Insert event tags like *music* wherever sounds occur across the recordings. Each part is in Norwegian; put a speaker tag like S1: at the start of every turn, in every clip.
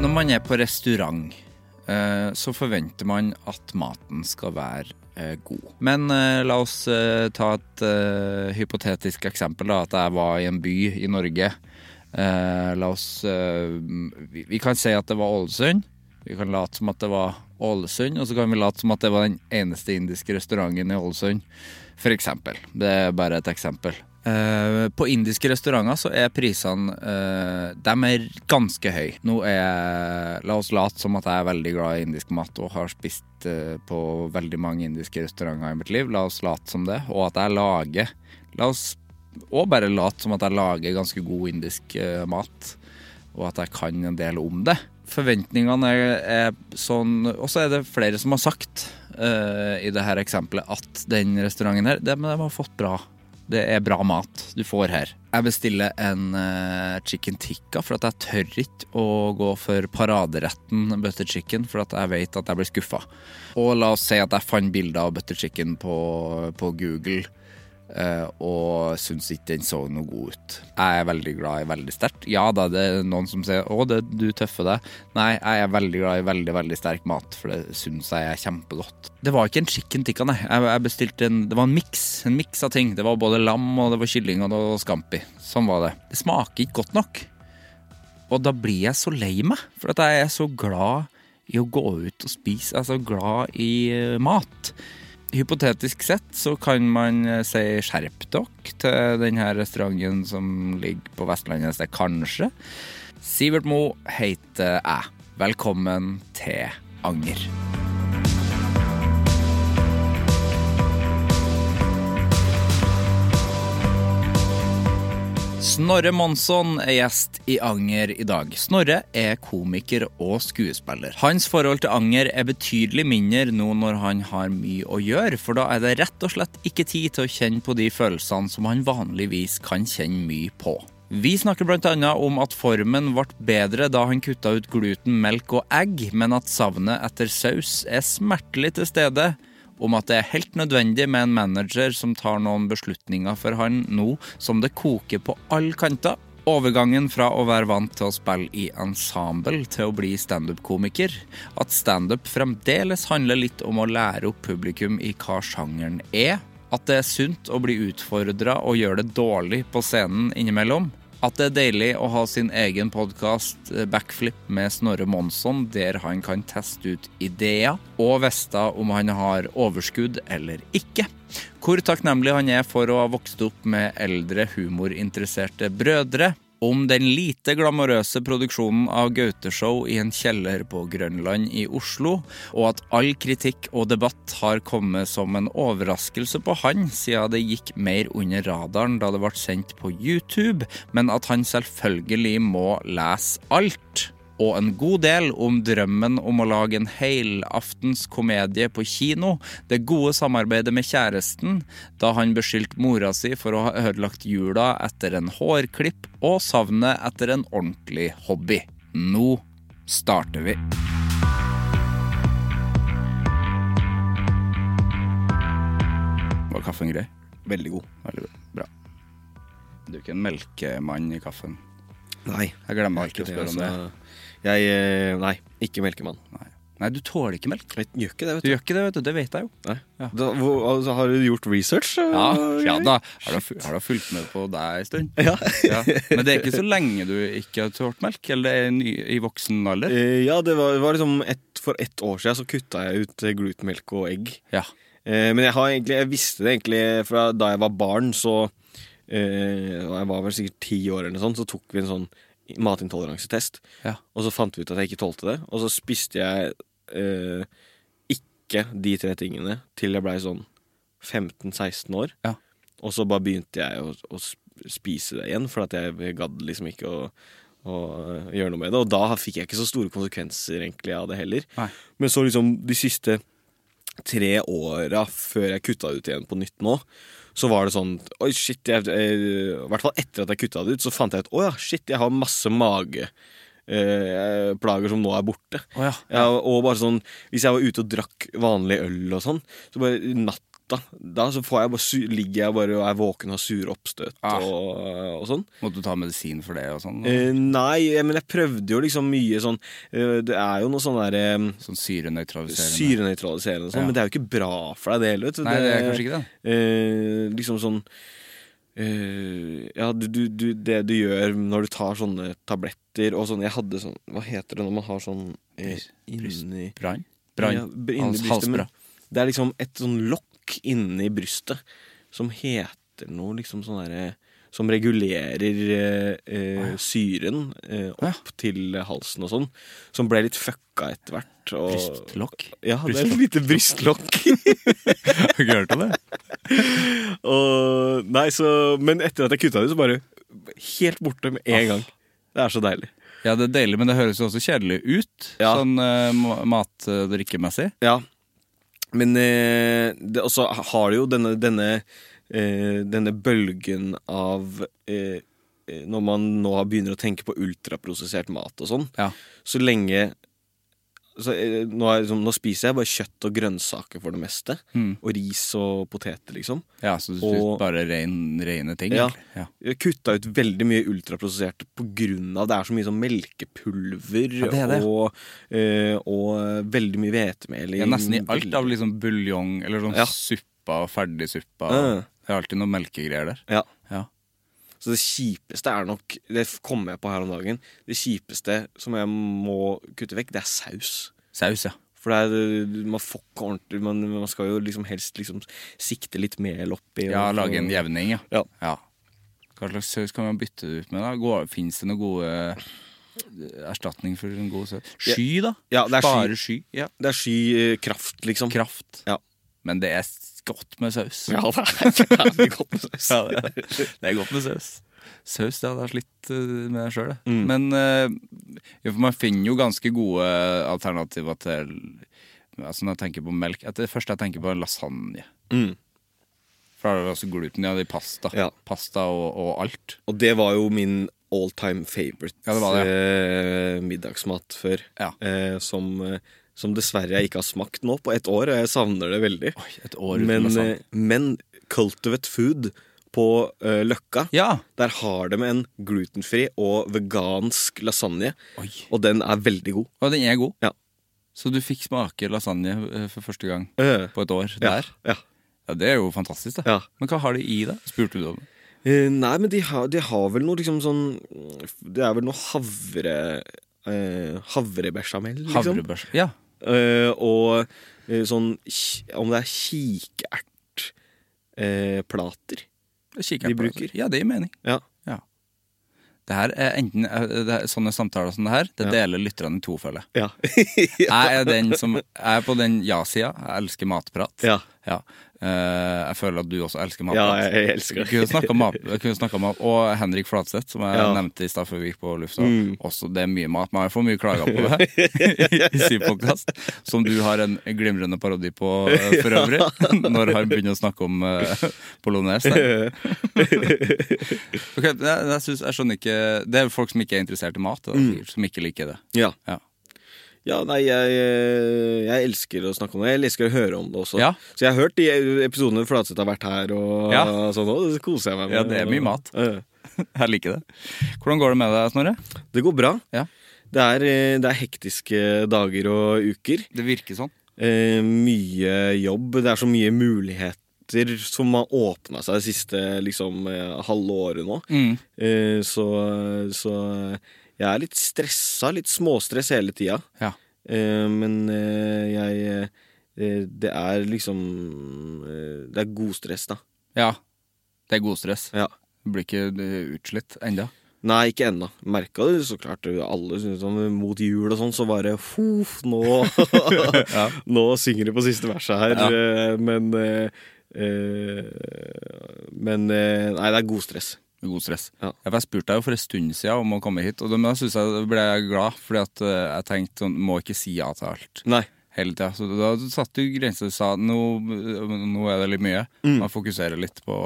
S1: Når man er på restaurant, eh, så forventer man at maten skal være eh, god. Men eh, la oss ta et hypotetisk eksempel. da, At jeg var i en by i Norge. La oss vi kan si at det var Ålesund. Vi kan late som at det var Ålesund, og så kan vi late som at det var den eneste indiske restauranten i Ålesund. For eksempel. Det er bare et eksempel. Eh, på indiske restauranter så er prisene uh, De ganske høye. Nå er La oss late som at jeg er veldig glad i indisk mat og har spist uh, på veldig mange indiske restauranter i mitt liv. La oss late som det. Og at jeg lager La oss òg bare late som at jeg lager ganske god indisk mat. Og at jeg kan en del om det. Forventningene er, er sånn Og så er det flere som har sagt i det her eksempelet at den restauranten her, men de har fått bra det er bra mat du får her. Jeg bestiller en uh, chicken tikka, for at jeg tør ikke å gå for paraderetten butter chicken, for at jeg vet at jeg blir skuffa. Og la oss si at jeg fant bilder av butter chicken på, på Google, og syns ikke den så noe god ut. Jeg er veldig glad i veldig sterkt. Ja da, det er noen som sier 'å, det, du tøffer deg'. Nei, jeg er veldig glad i veldig, veldig sterk mat, for det syns jeg er kjempegodt. Det var ikke en chicken tikka, nei. Jeg bestilte en Det var en miks. En miks av ting. Det var både lam, og det var kylling, og det var scampi. Sånn var det. Det smaker ikke godt nok. Og da blir jeg så lei meg, for at jeg er så glad i å gå ut og spise. Jeg er så glad i eh, mat. Hypotetisk sett så kan man eh, si skjerp dere til denne restauranten som ligger på Vestlandet et sted, kanskje. Sivert Mo heter jeg. Velkommen til Anger. Snorre Monsson er gjest i Anger i dag. Snorre er komiker og skuespiller. Hans forhold til anger er betydelig mindre nå når han har mye å gjøre, for da er det rett og slett ikke tid til å kjenne på de følelsene som han vanligvis kan kjenne mye på. Vi snakker bl.a. om at formen ble bedre da han kutta ut gluten, melk og egg, men at savnet etter saus er smertelig til stede om at det er helt nødvendig med en manager som tar noen beslutninger for han nå som det koker på alle kanter. Overgangen fra å være vant til å spille i ensemble til å bli standup-komiker. At standup fremdeles handler litt om å lære opp publikum i hva sjangeren er. At det er sunt å bli utfordra og gjøre det dårlig på scenen innimellom. At det er deilig å ha sin egen podkast Backflip med Snorre Monsson, der han kan teste ut ideer og vite om han har overskudd eller ikke. Hvor takknemlig han er for å ha vokst opp med eldre humorinteresserte brødre. Om den lite glamorøse produksjonen av Gaute-show i en kjeller på Grønland i Oslo, og at all kritikk og debatt har kommet som en overraskelse på han, siden det gikk mer under radaren da det ble sendt på YouTube, men at han selvfølgelig må lese alt. Og en god del om drømmen om å lage en helaftens komedie på kino, det gode samarbeidet med kjæresten da han beskyldte mora si for å ha ødelagt jula etter en hårklipp, og savnet etter en ordentlig hobby. Nå starter vi. Var kaffen grei?
S2: Veldig god.
S1: Veldig bra. Du er ikke en melkemann i kaffen?
S2: Nei.
S1: Jeg glemmer alltid å spørre om det.
S2: altså. Jeg eh, Nei, ikke melkemann.
S1: Nei. Nei, du tåler ikke melk.
S2: Jeg gjør ikke det, vet
S1: Du
S2: du.
S1: gjør ikke det, vet du. Det vet jeg jo.
S2: Nei.
S1: Ja.
S2: Da, hvor, altså, har du gjort research?
S1: Ja,
S2: eh,
S1: ja da. Har du, har du fulgt med på deg en stund?
S2: Ja.
S1: Ja. Men det er ikke så lenge du ikke har tålt melk? Eller det er ny, i voksen alder?
S2: Eh, ja, det var, var liksom et, For ett år siden så kutta jeg ut glutenmelk og egg.
S1: Ja.
S2: Eh, men jeg, har egentlig, jeg visste det egentlig fra da jeg var barn, så eh, Jeg var vel sikkert ti år, eller noe sånt, så tok vi en sånn matintoleransetest.
S1: Ja.
S2: Og så fant vi ut at jeg ikke tålte det. Og så spiste jeg eh, ikke de tre tingene til jeg blei sånn 15-16 år.
S1: Ja.
S2: Og så bare begynte jeg å, å spise det igjen, for at jeg gadd liksom ikke å, å gjøre noe med det. Og da fikk jeg ikke så store konsekvenser egentlig av det heller.
S1: Nei.
S2: Men så liksom de siste tre åra før jeg kutta ut igjen på nytt nå, så var det sånn Oi, shit. Jeg, I hvert fall etter at jeg kutta det ut, så fant jeg ut Å ja, shit, jeg har masse mageplager eh, plager som nå er borte.
S1: Oh, ja.
S2: Ja, og bare sånn Hvis jeg var ute og drakk vanlig øl og sånn, så bare i natta Da så får jeg bare, ligger jeg bare og er våken og har sure oppstøt
S1: Ah.
S2: og, og sånn.
S1: Måtte du ta medisin for det og sånn?
S2: Eh, nei, eh, men jeg prøvde jo liksom mye sånn eh, Det er jo noe sånn derre
S1: Sånn syrenøytraliserende?
S2: Syrenøytraliserende sånn,
S1: Ja.
S2: men det er jo ikke bra for deg, det heller. vet du.
S1: Nei, det er kanskje ikke det.
S2: Eh, liksom sånn Uh, Ja, du, du, du, det du gjør når du tar sånne tabletter og sånn Jeg hadde sånn Hva heter det når man har sånn eh, inni
S1: Brann? Brann?
S2: Ja, inni brystet. Det er liksom et sånn lokk inni brystet som heter noe liksom sånn derre som regulerer eh, eh, syren eh,
S1: Ja.
S2: opp til halsen og sånn. Som ble litt fucka etter hvert. og-
S1: Brystlokk?
S2: Ja, det er et lite brystlokk. *laughs*
S1: Har ikke hørt om det? *laughs*
S2: og, nei, så, men etter at jeg kutta det, så bare helt borte med en gang. Det er så deilig.
S1: Ja, det er deilig, men det høres jo også kjedelig ut.
S2: Ja.
S1: Sånn uh, mat-drikkemessig.
S2: Ja. Men eh, Og så har du jo denne, denne, eh, denne bølgen av eh, eh, Når man nå begynner å tenke på ultraprosessert mat og sånn,
S1: Ja.
S2: så lenge så, eh, nå, er, liksom, nå spiser jeg bare kjøtt og grønnsaker for det meste.
S1: Mm.
S2: Og ris og poteter, liksom.
S1: ja, så du
S2: Og-
S1: spiser bare rein, rene ting?
S2: Ja.
S1: ja.
S2: Jeg kutta ut veldig mye ultraprosesserte av det er så mye sånn melkepulver
S1: Ja, det det.
S2: Og, øh, og veldig mye hvetemel
S1: Ja, nesten i alt av liksom buljong eller sånn
S2: Ja.
S1: suppa, ferdigsuppa.
S2: Ja.
S1: Det er alltid noe melkegreier der.
S2: Ja.
S1: Ja.
S2: Så det kjipeste er nok Det kom jeg på her om dagen. Det kjipeste som jeg må kutte vekk, det er saus.
S1: Saus, ja.
S2: For det er, man får ikke ordentlig man, man skal jo liksom helst liksom sikte litt mel oppi.
S1: Ja, lage en jevning, ja.
S2: Ja.
S1: Hva slags saus kan man bytte det ut med? da? Fins det noen gode eh, erstatning for en god saus? Sky, da?
S2: Ja, det er sky.
S1: Bare sky. Ja.
S2: Det er sky eh, kraft, liksom.
S1: Kraft.
S2: Ja.
S1: Men det er *laughs* godt med saus.
S2: Ja, det er jævlig godt med saus.
S1: Ja, det, er, det er godt med saus. Saus, det hadde jeg slitt eh, med sjøl,
S2: Mm.
S1: Men uh, man finner jo ganske gode alternativer til Altså Når jeg tenker på melk Det første jeg tenker på, er lasagne.
S2: Mm.
S1: For da er det også gluten. Ja, det er pasta.
S2: Ja.
S1: Pasta og, og alt.
S2: Og det var jo min all time favorite
S1: Ja, det
S2: eh, middagsmat før.
S1: Ja.
S2: Eh, som, eh, som dessverre jeg ikke har smakt nå på et år, og jeg savner det veldig.
S1: Oi, et år
S2: men, eh, men Cultivate Food på uh, Løkka,
S1: Ja!
S2: der har de en glutenfri og vegansk lasagne.
S1: Oi.
S2: Og den er veldig god.
S1: Og den er god.
S2: Ja.
S1: Så du fikk smake lasagne eh, for første gang på et år
S2: ja,
S1: der?
S2: ja,
S1: Ja, Det er jo fantastisk, da.
S2: ja.
S1: Men hva har de i, det? Spurte du om det?
S2: Uh, nei, men de har, de har vel noe liksom sånn Det er vel noe havre Uh, Havrebechamel, liksom.
S1: Havrebørs. Ja.
S2: Eh, og eh, sånn Om det er kikertplater De bruker.
S1: Ja, det gir mening.
S2: Ja.
S1: Det her er enten eh, det er, Sånne samtaler som det her, det
S2: Ja.
S1: deler lytterne i to, føler.
S2: Ja. *laughs*
S1: Jeg er den som jeg er på den ja-sida. Jeg elsker matprat.
S2: ja.
S1: Eh, jeg føler at du også elsker
S2: Ja, jeg elsker
S1: Vi kunne mat, kunne snakket mat. Og Henrik Flatseth, som jeg
S2: Ja.
S1: nevnte i stad før vi gikk på lufta.
S2: Mm.
S1: Også det er mye mat. Man får mye klager på det *laughs* i sin podkast, som du har en glimrende parodi på eh, for øvrig, *laughs* når han begynner å snakke om uh, polonaise. *laughs* okay, jeg, jeg, synes, jeg skjønner ikke Det er folk som ikke er interessert i mat, da, sikkert, som ikke liker det.
S2: Ja.
S1: Ja.
S2: Ja, nei, jeg, eh, jeg elsker å snakke om det. Jeg elsker å høre om det også.
S1: Ja.
S2: Så jeg har hørt de episodene Flatseth har vært her, og
S1: Ja.
S2: sånn, og det koser jeg meg med.
S1: Ja, det er mye mat. *laughs* Jeg liker det. Hvordan går det med deg, Snorre?
S2: Det går bra.
S1: Ja.
S2: Det er, eh, det er hektiske dager og uker.
S1: Det virker sånn.
S2: Eh, mye jobb. Det er så mye muligheter som har åpna seg det siste liksom, eh, halve året nå.
S1: Mm.
S2: Eh, så, så jeg er litt stressa. Litt småstress hele tida.
S1: Ja.
S2: Eh, men eh, jeg eh, Det er liksom Det er god stress, da.
S1: ja. Det er god stress.
S2: Ja.
S1: Du blir ikke utslitt ennå.
S2: Nei, ikke ennå. Merka det så klart. Alle sånn, Mot jul og sånn, så bare Huff, nå *laughs* *laughs* Nå synger det på siste verset her.
S1: Ja.
S2: Men Men Nei, det er god stress.
S1: God stress.
S2: Ja.
S1: Jeg spurte deg jo for en stund siden om å komme hit, og da synes jeg, ble jeg glad. Fordi at eh, jeg tenkte sånn, må ikke si ja til alt
S2: Nei.
S1: hele tida. Så da satte du grenser og sa nå, nå er det litt mye. Man fokuserer litt på,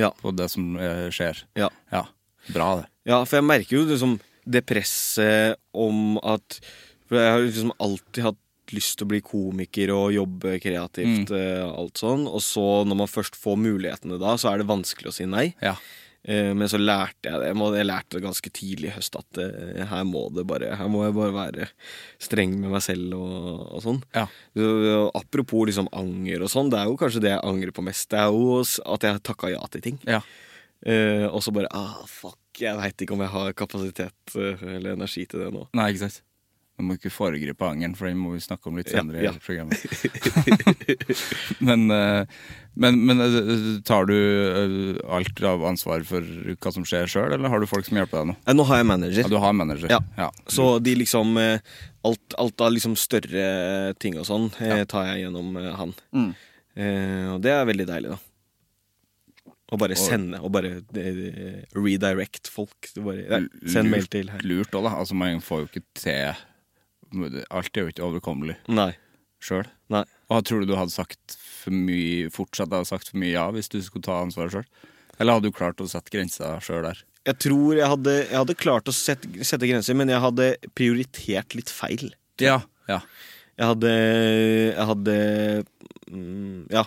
S2: Ja.
S1: på det som eh, skjer.
S2: Ja.
S1: Ja, Bra, det.
S2: Ja, for jeg merker jo liksom det presset om at For jeg har liksom alltid hatt lyst til å bli komiker og jobbe kreativt. Mm. alt sånn Og så når man først får mulighetene da, så er det vanskelig å si nei.
S1: Ja.
S2: Eh, men så lærte jeg det. Jeg, lærte det ganske tidlig i høst at eh, her må bare Her må jeg bare være streng med meg selv og, og sånn.
S1: Ja.
S2: Apropos liksom anger og sånn, det er jo kanskje det jeg angrer på mest. Det er jo at jeg takka ja til ting.
S1: ja.
S2: Eh, og så bare ah, fuck, jeg veit ikke om jeg har kapasitet eh, eller energi til det nå.
S1: Nei, ikke sant. Vi må ikke foregripe angeren, for den må vi snakke om litt senere
S2: ja.
S1: i programmet. *laughs* men, eh, men, men eh, tar du eh, alt av ansvar for hva som skjer sjøl, eller har du folk som hjelper deg nå?
S2: Nå har jeg manager.
S1: Ja, du har manager.
S2: Ja. Så de liksom alt, alt av liksom større ting og sånn tar jeg gjennom han.
S1: Mm.
S2: Eh, og det er veldig deilig, da. Å bare sende, og bare redirect folk. Bare, nei, send mail til her.
S1: Lurt òg, da. Altså, man får jo ikke til Alt er jo ikke overkommelig
S2: Nei.
S1: sjøl. Og tror du du hadde sagt for mye fortsatt hadde sagt for mye ja hvis du skulle ta ansvaret sjøl? Eller hadde du klart å sette grensa sjøl der?
S2: Jeg tror jeg hadde, jeg hadde klart å sette, sette grenser, men jeg hadde prioritert litt feil.
S1: Ja. ja.
S2: Jeg hadde, jeg hadde mm, ja,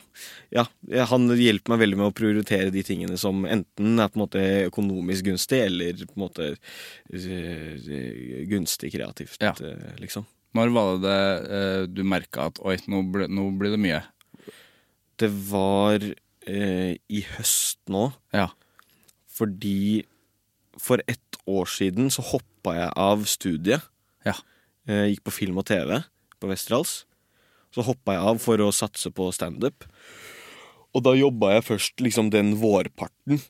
S2: ja. Han hjelper meg veldig med å prioritere de tingene som enten er på en måte økonomisk gunstig, eller på en måte eh, gunstig kreativt,
S1: Ja.
S2: eh, liksom.
S1: Når var det det eh, du merka at oi, nå, ble, nå blir det mye?
S2: Det var eh, i høst nå,
S1: Ja.
S2: fordi for ett år siden så hoppa jeg av studiet.
S1: Ja.
S2: Eh, gikk på film og TV på Westerdals. Så hoppa jeg av for å satse på standup. Og da jobba jeg først liksom den vårparten.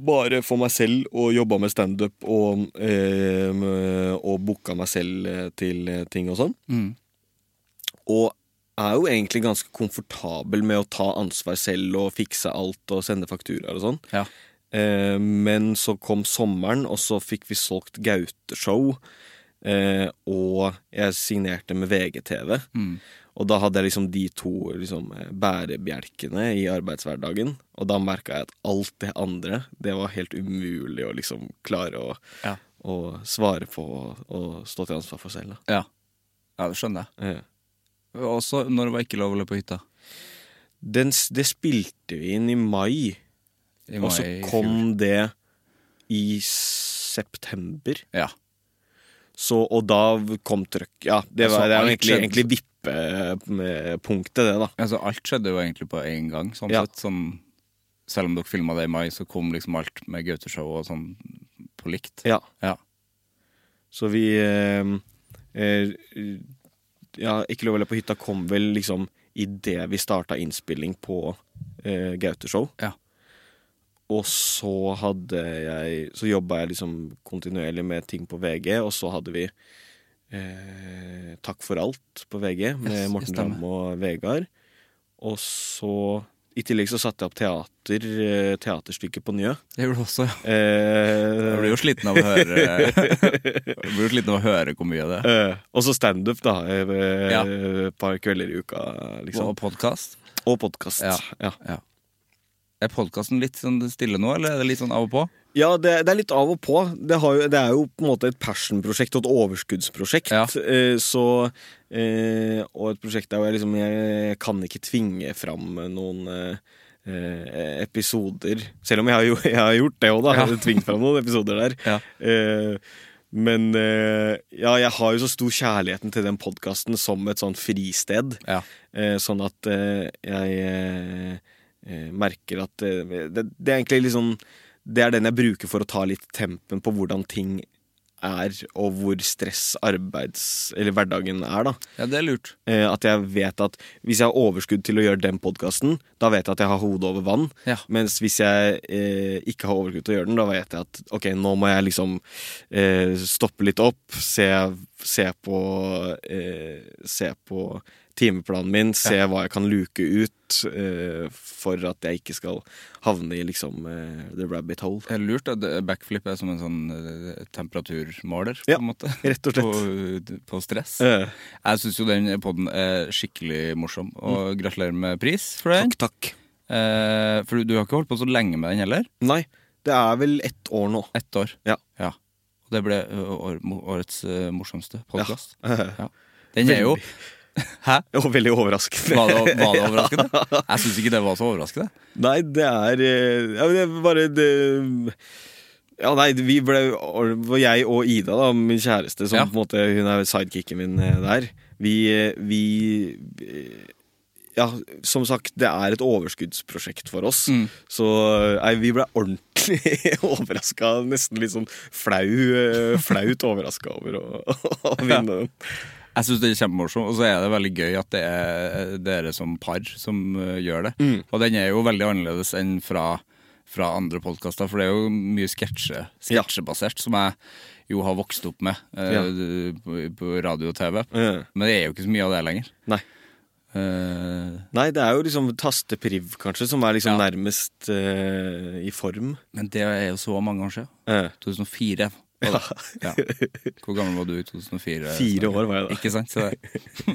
S2: Bare for meg selv og jobba med standup og, eh, og booka meg selv eh, til eh, ting og sånn.
S1: Mm.
S2: Og er jo egentlig ganske komfortabel med å ta ansvar selv og fikse alt og sende fakturaer og sånn.
S1: Ja.
S2: Eh, men så kom sommeren, og så fikk vi solgt Gaute-show. Eh, og jeg signerte med VGTV.
S1: Mm.
S2: Og da hadde jeg liksom de to liksom, eh, bærebjelkene i arbeidshverdagen. Og da merka jeg at alt det andre, det var helt umulig å liksom klare å,
S1: Ja.
S2: å svare på og, og stå til ansvar for selv. Da.
S1: ja. Ja, det skjønner jeg.
S2: Eh.
S1: Også når det var ikke lov å løpe på hytta.
S2: Den, det spilte vi inn i mai,
S1: I
S2: og så
S1: mai
S2: kom det i september.
S1: Ja.
S2: Så, og da kom trøkk. Ja, det,
S1: Altså,
S2: var, det er egentlig, egentlig vippepunktet, det, da.
S1: Altså, alt skjedde jo egentlig på én gang, sånn
S2: Ja.
S1: sett. Sånn, selv om dere filma det i mai, så kom liksom alt med Gaute-showet og sånn på likt.
S2: Ja.
S1: Ja.
S2: Så vi eh, eh, Ja, Ikke lov å le på hytta kom vel liksom idet vi starta innspilling på eh, Gaute-show.
S1: Ja.
S2: Og så hadde jeg Så jobba jeg liksom kontinuerlig med ting på VG, og så hadde vi eh, Takk for alt på VG med
S1: Yes,
S2: Morten. Ramm og Vegard. og så I tillegg så satte jeg opp teater, teaterstykket på Njø.
S1: Det gjorde du også, ja.
S2: Eh,
S1: Jeg blir jo sliten av å høre *laughs* Jeg blir jo sliten av å høre hvor mye det er.
S2: eh, og så standup, da. Et
S1: Ja.
S2: Par kvelder i uka, liksom.
S1: Og podkast.
S2: Og podkast.
S1: Ja.
S2: Ja.
S1: Er podkasten litt sånn stille nå, eller er det litt sånn av og på?
S2: Ja, det, det er litt av og på. Det, har det er jo på en måte et passion-prosjekt og et overskuddsprosjekt.
S1: Ja.
S2: Eh, så, eh, og et prosjekt der hvor jeg liksom Jeg kan ikke tvinge fram noen eh, episoder. Selv om jeg har, jo, *laughs* jeg har gjort det òg, da.
S1: Ja.
S2: Tvingt fram noen episoder der.
S1: Ja.
S2: Men ja, jeg har jo så stor kjærligheten til den podkasten som et sånn fristed.
S1: Ja.
S2: Sånn at jeg merker at eh, det, det er egentlig liksom Det er den jeg bruker for å ta litt tempen på hvordan ting er, og hvor stress arbeids... Eller hverdagen er, da.
S1: ja, det er lurt.
S2: Eh, at jeg vet at hvis jeg har overskudd til å gjøre den podkasten, da vet jeg at jeg har hodet over vann.
S1: Ja.
S2: Mens hvis jeg eh, ikke har overskudd til å gjøre den, da vet jeg at ok, nå må jeg liksom eh, stoppe litt opp, se, se på eh, Se på timeplanen min, se hva jeg kan luke ut uh, for at jeg ikke skal havne i liksom uh, the rabbit hole.
S1: Det er lurt. at Backflip er som en sånn uh, temperaturmåler, på
S2: Ja,
S1: en måte. *laughs*
S2: rett og slett.
S1: På, på stress. Jeg syns jo den podden er skikkelig morsom, og gratulerer med pris for den.
S2: Mm. takk, takk.
S1: For du, har ikke holdt på så lenge med den heller?
S2: Nei, det er vel ett år nå.
S1: Ett år.
S2: Ja.
S1: Og det ble årets morsomste podkast. *laughs* Ja. Den er jo Hæ?
S2: Og veldig overraskende.
S1: Var det, var det *laughs* overraskende? Jeg syns ikke det var så overraskende.
S2: Nei, det er eh, ja, det er bare det, Ja, nei, vi ble Jeg og Ida, da, min kjæreste, som
S1: Ja.
S2: på en måte Hun er sidekicken min eh, der. Vi, eh, vi Ja, som sagt, det er et overskuddsprosjekt for oss.
S1: Mm.
S2: Så nei, vi ble ordentlig *laughs* overraska. Nesten litt sånn flau, flaut overraska over å, *laughs* å vinne den.
S1: Jeg syns det er kjempemorsomt, og så er det veldig gøy at det er dere som par som gjør det.
S2: Mm.
S1: Og den er jo veldig annerledes enn fra, fra andre podkaster, for det er jo mye sketsje,
S2: Ja.
S1: sketsjebasert, som jeg jo har vokst opp med eh,
S2: Ja.
S1: på, radio og TV.
S2: Ja.
S1: Men det er jo ikke så mye av det lenger.
S2: Nei.
S1: Uh,
S2: Nei, det er jo liksom tastepriv, kanskje, som er liksom
S1: Ja.
S2: nærmest uh, i form.
S1: men det er jo så mange år siden.
S2: Uh.
S1: 2004. det. Ja. Hvor gammel var du i 2004?
S2: Fire år var jeg da.
S1: Ikke sant? Se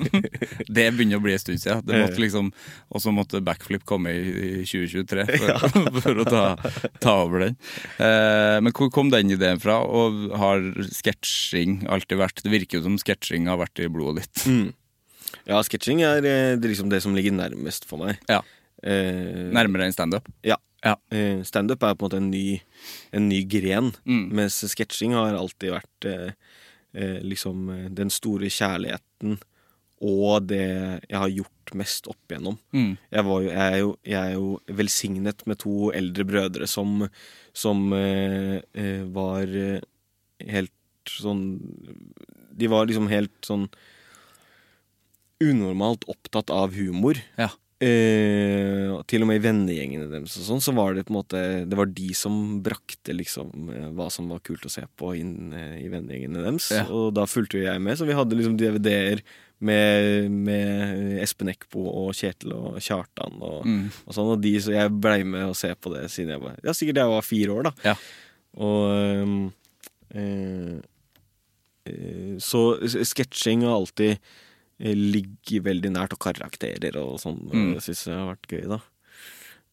S1: *laughs* det begynner å bli en stund siden. Det måtte liksom, og så måtte backflip komme i, i 2023 for, *laughs* for å ta, ta over den. Eh, men hvor kom den ideen fra? Og har sketsjing alltid vært Det virker jo som sketsjing har vært i blodet ditt.
S2: Mm. Ja, sketsjing er eh, det, er liksom det som ligger nærmest for meg.
S1: Ja,
S2: Eh,
S1: Nærmere enn standup.
S2: ja.
S1: Ja.
S2: Eh, Standup er på en måte en ny, en ny gren,
S1: Mm.
S2: mens sketsjing har alltid vært eh, eh, liksom den store kjærligheten og det jeg har gjort mest opp igjennom.
S1: Mm.
S2: Jeg, var jo, jeg, er jo, jeg er jo velsignet med to eldre brødre som, som var helt sånn De var liksom helt sånn unormalt opptatt av humor.
S1: Ja.
S2: Og til og med i vennegjengene deres og sånn, så var det på en måte Det var de som brakte liksom eh, hva som var kult å se på inn uh, i vennegjengene deres.
S1: Ja.
S2: Og da fulgte jo jeg med, så vi hadde liksom DVD-er med, med Espen Eckbo og Kjetil og Kjartan og,
S1: Mm.
S2: og sånn. Og de, så jeg blei med å se på det siden jeg var Ja, sikkert jeg var fire år, da.
S1: Ja.
S2: Og eh, Så sketsjing har alltid eh, ligget veldig nært, og karakterer og sånn.
S1: Mm.
S2: Det syns jeg har vært gøy, da.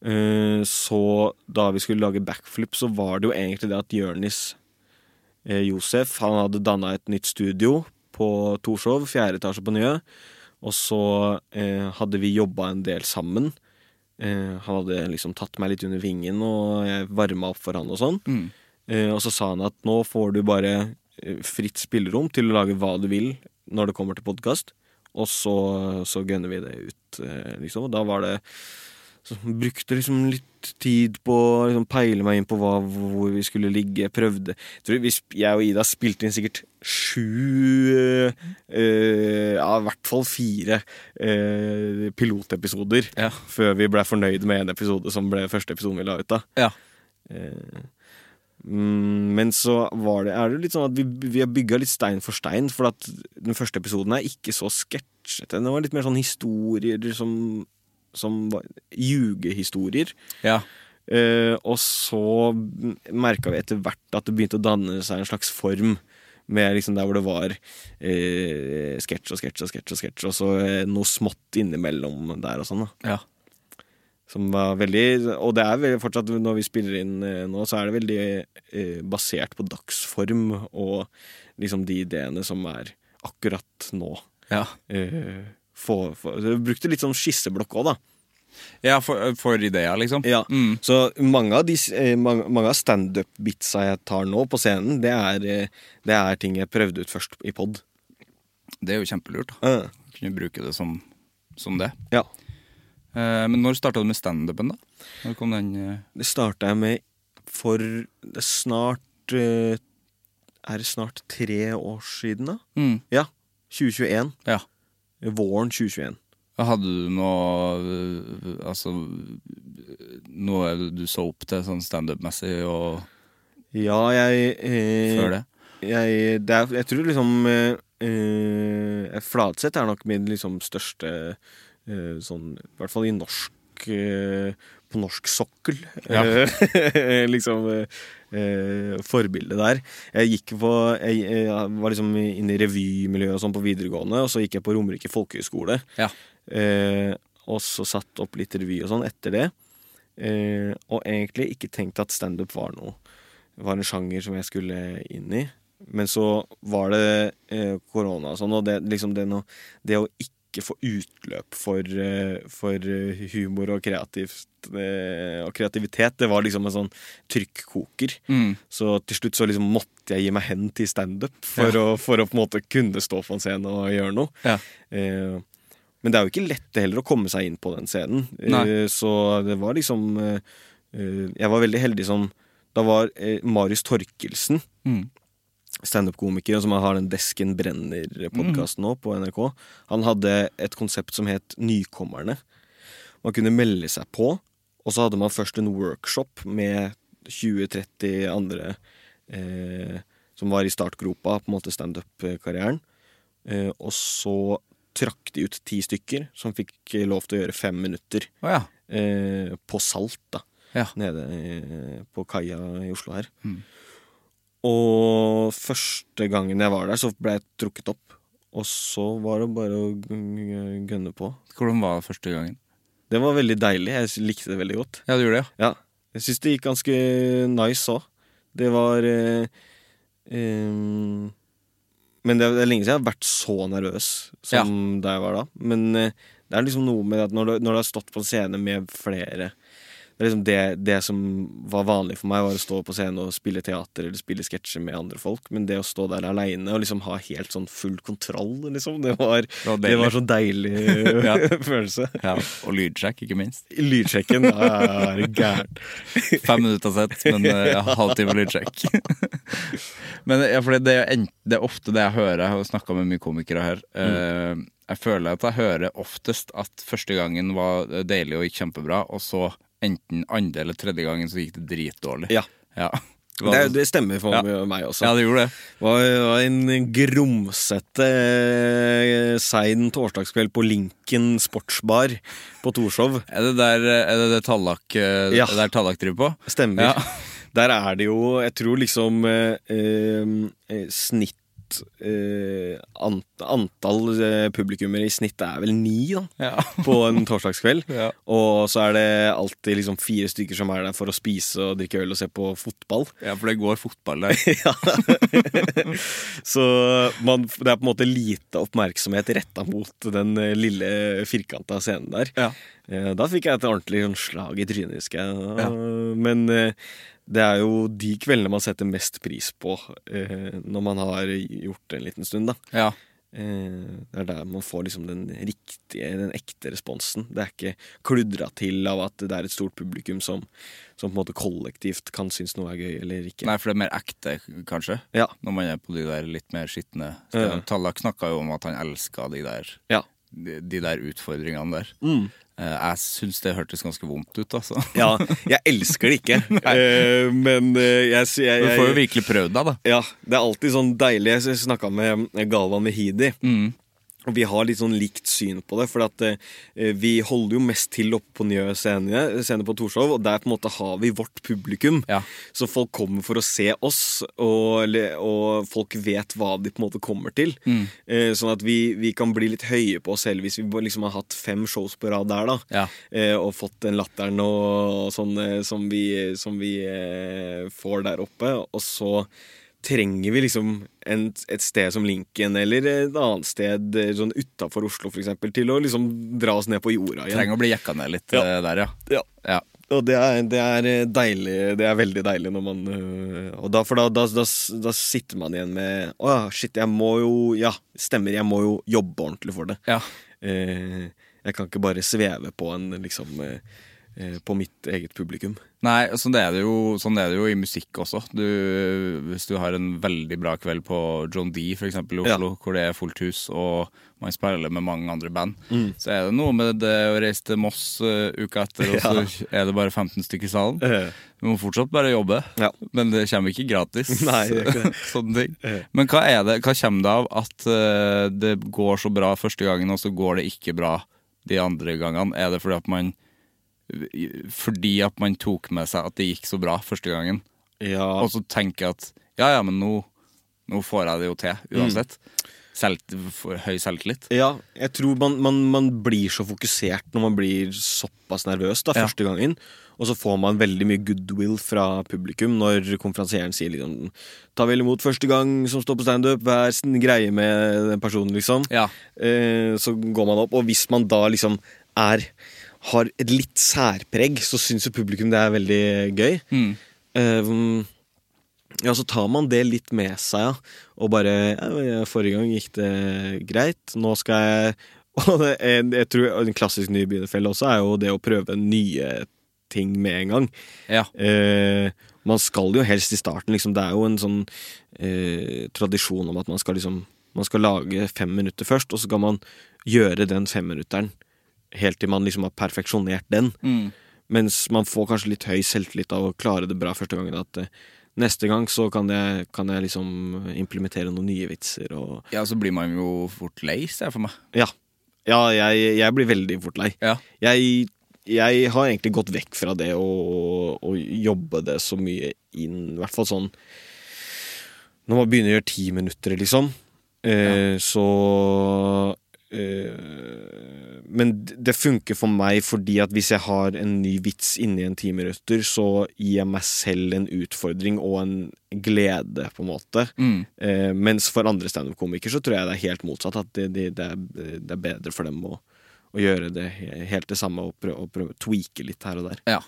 S2: Eh, så da vi skulle lage backflip, så var det jo egentlig det at Jørnis eh, Josef Han hadde danna et nytt studio på Torshov, fjerde etasje på Nye. Og så eh, hadde vi jobba en del sammen. Eh, han hadde liksom tatt meg litt under vingen, og jeg varma opp for han og sånn.
S1: Mm.
S2: Eh, og så sa han at nå får du bare eh, fritt spillerom til å lage hva du vil når det kommer til podkast. Og så, så gønner vi det ut, eh, liksom. Og da var det så Brukte liksom litt tid på å liksom, peile meg inn på hva, hvor vi skulle ligge. Prøvde jeg, tror vi, jeg og Ida spilte inn sikkert sju øh, Ja, i hvert fall fire øh, pilotepisoder
S1: Ja.
S2: før vi ble fornøyd med en episode som ble første episoden vi la ut. da
S1: Ja.
S2: Mm, men så var det, er det litt sånn at vi, vi har bygga litt stein for stein. For at den første episoden er ikke så sketsjete. Den var litt mer sånn historier som som var ljugehistorier.
S1: Ja.
S2: Eh, og så merka vi etter hvert at det begynte å danne seg en slags form. Med liksom Der hvor det var eh, sketsj og sketsj og sketsj, og sketsj og så eh, noe smått innimellom der og sånn. da
S1: ja.
S2: Som var veldig Og det er veldig, fortsatt, når vi spiller inn eh, nå, så er det veldig eh, basert på dagsform og liksom de ideene som er akkurat nå.
S1: Ja,
S2: Eh, for, for, brukte litt sånn skisseblokk òg, da.
S1: ja for, for ideer, liksom.
S2: Ja,
S1: Mm.
S2: Så mange av, de, eh, mange, mange av standup-bitsa jeg tar nå på scenen, det er, eh, det er ting jeg prøvde ut først i pod.
S1: Det er jo kjempelurt. da.
S2: Uh,
S1: Kunne bruke det som, som det.
S2: ja.
S1: Eh, men når starta du med standupen, da? Når kom den eh,
S2: Det starta jeg med for snart eh, Er det snart tre år siden, da?
S1: mm.
S2: Ja. 2021.
S1: Ja.
S2: Våren 2021.
S1: Hadde du noe Altså Noe du så opp til sånn standup-messig og
S2: Ja, jeg eh,
S1: før det?
S2: Jeg, det er, jeg tror liksom eh, Fladseth er nok min liksom største sånn I hvert fall i norsk eh, På norsk sokkel.
S1: Ja.
S2: Eh, *laughs* liksom eh, forbildet der. Jeg gikk på Jeg, jeg var liksom inne i revymiljøet og sånn på videregående, og så gikk jeg på Romerike folkehøgskole.
S1: Ja.
S2: Eh, og så satt opp litt revy og sånn etter det. Eh, og egentlig ikke tenkt at standup var noe var en sjanger som jeg skulle inn i. Men så var det eh, korona og sånn, og det, liksom det, noe, det å ikke få utløp for, eh, for eh, humor og, kreativt, eh, og kreativitet, det var liksom en sånn trykkoker.
S1: Mm.
S2: Så til slutt så liksom måtte jeg gi meg hen til standup for, å, for å på en måte kunne stå på en scene og gjøre noe.
S1: Ja.
S2: Eh, men det er jo ikke lett heller å komme seg inn på den scenen.
S1: Nei.
S2: Så det var liksom Jeg var veldig heldig som Da var Marius Torkelsen,
S1: Mm.
S2: Standup-komiker, som har den Desken Brenner-podkasten nå på NRK, han hadde et konsept som het Nykommerne. Man kunne melde seg på, og så hadde man først en workshop med 20-30 andre eh, som var i startgropa på en måte standup-karrieren. Eh, og så trakk de ut ti stykker som fikk lov til å gjøre fem minutter
S1: oh, ja.
S2: eh, på Salt, da.
S1: Ja.
S2: Nede eh, på kaia i Oslo her.
S1: Mm.
S2: Og første gangen jeg var der, så ble jeg trukket opp. Og så var det bare å gønne på.
S1: Hvordan var det første gangen?
S2: Det var veldig deilig. Jeg likte det veldig godt.
S1: Ja, du gjorde det, ja?
S2: Ja, jeg syns det gikk ganske nice òg. Det var eh, eh, Men det er, lenge siden jeg har vært så nervøs som da jeg var da. Men eh, det er liksom noe med at når du, når du har stått på en scene med flere Det liksom det, det som var vanlig for meg, var å stå på scenen og spille teater eller spille sketsjer med andre folk. Men det å stå der aleine og liksom ha helt sånn full kontroll, liksom, det var,
S1: var
S2: det
S1: deilig.
S2: var så deilig *laughs* *laughs*
S1: Ja.
S2: følelse.
S1: ja. Og lydsjekk, ikke minst.
S2: Lydsjekken er gæren. *laughs*
S1: Fem minutter sett, men uh, ja, halvtime lydsjekk. men ja, for det, er det er ofte det jeg hører. Jeg har snakka med mye komikere her. Mm. jeg føler at jeg hører oftest at første gangen var deilig og gikk kjempebra, og så enten andre eller tredje gangen så gikk det dritdårlig.
S2: Ja.
S1: Ja.
S2: Det, det stemmer for
S1: Ja.
S2: meg også.
S1: ja, det gjorde det.
S2: Det var, var en grumsete eh, sein torsdagskveld på Linken sportsbar på Torshov.
S1: Er det der er det, det Tallak, eh,
S2: Ja.
S1: der Tallak driver på?
S2: Stemmer. Der er det jo, jeg tror liksom eh, eh, snitt eh, ant, Antall uh, publikummere i snitt er vel ni, da.
S1: Ja. *laughs*
S2: På en torsdagskveld. *laughs*
S1: Ja.
S2: Og så er det alltid liksom fire stykker som er der for å spise og drikke øl og se på fotball.
S1: ja, for det går fotball der. *laughs*
S2: Så man, det er på en måte lite oppmerksomhet retta mot den eh, lille firkanta scenen der.
S1: Ja.
S2: Eh, Da fikk jeg et ordentlig sånn slag i trynet, husker jeg.
S1: Ja.
S2: Men eh, det er jo de kveldene man setter mest pris på eh, når man har gjort det en liten stund, da.
S1: Ja.
S2: Det er der man får liksom den riktige, den ekte responsen. Det er ikke kludra til av at det er et stort publikum som, som på en måte kollektivt kan synes noe er gøy eller ikke.
S1: Nei, for det er mer ekte, kanskje?
S2: Ja.
S1: Når man er på de der litt mer skitne
S2: Ja.
S1: stedene. Tallak snakka jo om at han elska de der
S2: Ja.
S1: de, de der utfordringene der.
S2: Mm.
S1: Eh, Jeg syns det hørtes ganske vondt ut, altså. *laughs*
S2: Ja, jeg elsker det ikke, *laughs* eh, men jeg, jeg, jeg,
S1: Du får jo virkelig prøvd deg, da.
S2: Ja, det er alltid sånn deilig. Jeg snakka med Galvan Mehidi,
S1: Mm.
S2: Og vi har litt sånn likt syn på det, for at eh, vi holder jo mest til oppe på Njø scene, scene på Torshov, og der på en måte har vi vårt publikum.
S1: Ja.
S2: Så folk kommer for å se oss, og, og folk vet hva de på en måte kommer til.
S1: Mm.
S2: Eh, sånn at vi, vi kan bli litt høye på oss selv hvis vi liksom har hatt fem shows på rad der, da.
S1: Ja.
S2: Eh, og fått den latteren og sånn eh, som vi, som vi eh, får der oppe. Og så trenger vi liksom en, et sted som Linken eller et annet sted eh, sånn utafor Oslo for eksempel, til å liksom dra oss ned på jorda igjen.
S1: Trenger å bli jekka ned litt
S2: Ja.
S1: eh, der, ja.
S2: Ja.
S1: ja.
S2: Og det er, det er eh, deilig Det er veldig deilig når man Og da, for da, da, da, da sitter man igjen med Å ja, shit, jeg må jo Ja, stemmer, jeg må jo jobbe ordentlig for det.
S1: ja.
S2: Eh, jeg kan ikke bare sveve på en liksom eh, På mitt eget publikum.
S1: Nei, sånn er, det jo, sånn er det jo i musikk også. Du, hvis du har en veldig bra kveld på John D, for eksempel i
S2: Ja.
S1: Hvor det er fullt hus, og man spiller med mange andre band,
S2: Mm.
S1: så er det noe med det å reise til Moss uh, uka etter, og så er det bare 15 stykker i salen.
S2: Eh,
S1: Du må fortsatt bare jobbe,
S2: Ja.
S1: men det kommer ikke gratis. *laughs*
S2: Nei, ikke. *laughs*
S1: Sånne ting.
S2: Eh.
S1: Men hva, er det, hva kommer det av at eh, det går så bra første gangen, og så går det ikke bra de andre gangene? Er det fordi at man fordi at man tok med seg at det gikk så bra første gangen,
S2: ja.
S1: og så tenker jeg at ja, ja, men nå, nå får jeg det jo til uansett. Selv, for høy selvtillit.
S2: Ja, jeg tror man, man, man blir så fokusert når man blir såpass nervøs da,
S1: Ja.
S2: første gangen. Og så får man veldig mye goodwill fra publikum når konferansieren sier liksom Ta vel imot første gang som står på standup, vær sin greie med den personen, liksom.
S1: Ja.
S2: Eh, så går man opp, og hvis man da liksom er har et litt særpreg, så syns jo publikum det er veldig gøy.
S1: Mm.
S2: Eh, ja, så tar man det litt med seg, ja. Og bare ja, Forrige gang gikk det greit. Nå skal jeg *laughs* Og det jeg, jeg tror en klassisk nybegynnerfelle også er jo det å prøve nye ting med en gang.
S1: Ja.
S2: Uh, man skal jo helst i starten, liksom. Det er jo en sånn uh, tradisjon om at man skal liksom Man skal lage fem minutter først, og så skal man gjøre den femminutteren helt til man liksom har perfeksjonert den.
S1: Mm.
S2: Mens man får kanskje litt høy selvtillit av å klare det bra første gangen. At eh, neste gang så kan jeg, kan jeg liksom implementere noen nye vitser og
S1: ja, så blir man jo fort lei, ser jeg for meg.
S2: Ja. Ja, jeg, jeg blir veldig fort lei.
S1: Ja.
S2: Jeg, jeg har egentlig gått vekk fra det å, jobbe det så mye inn, i hvert fall sånn Når man begynner å gjøre ti minutter, liksom, eh, så eh, Men det funker for meg fordi at hvis jeg har en ny vits inni en ti minutter, så gir jeg meg selv en utfordring og en glede, på en måte.
S1: Mm.
S2: Eh, mens for andre standup-komikere så tror jeg det er helt motsatt. At det, det, det, er, det er bedre for dem å, å gjøre det helt det samme og prøve, å prøve å tweake litt her og der.
S1: Ja.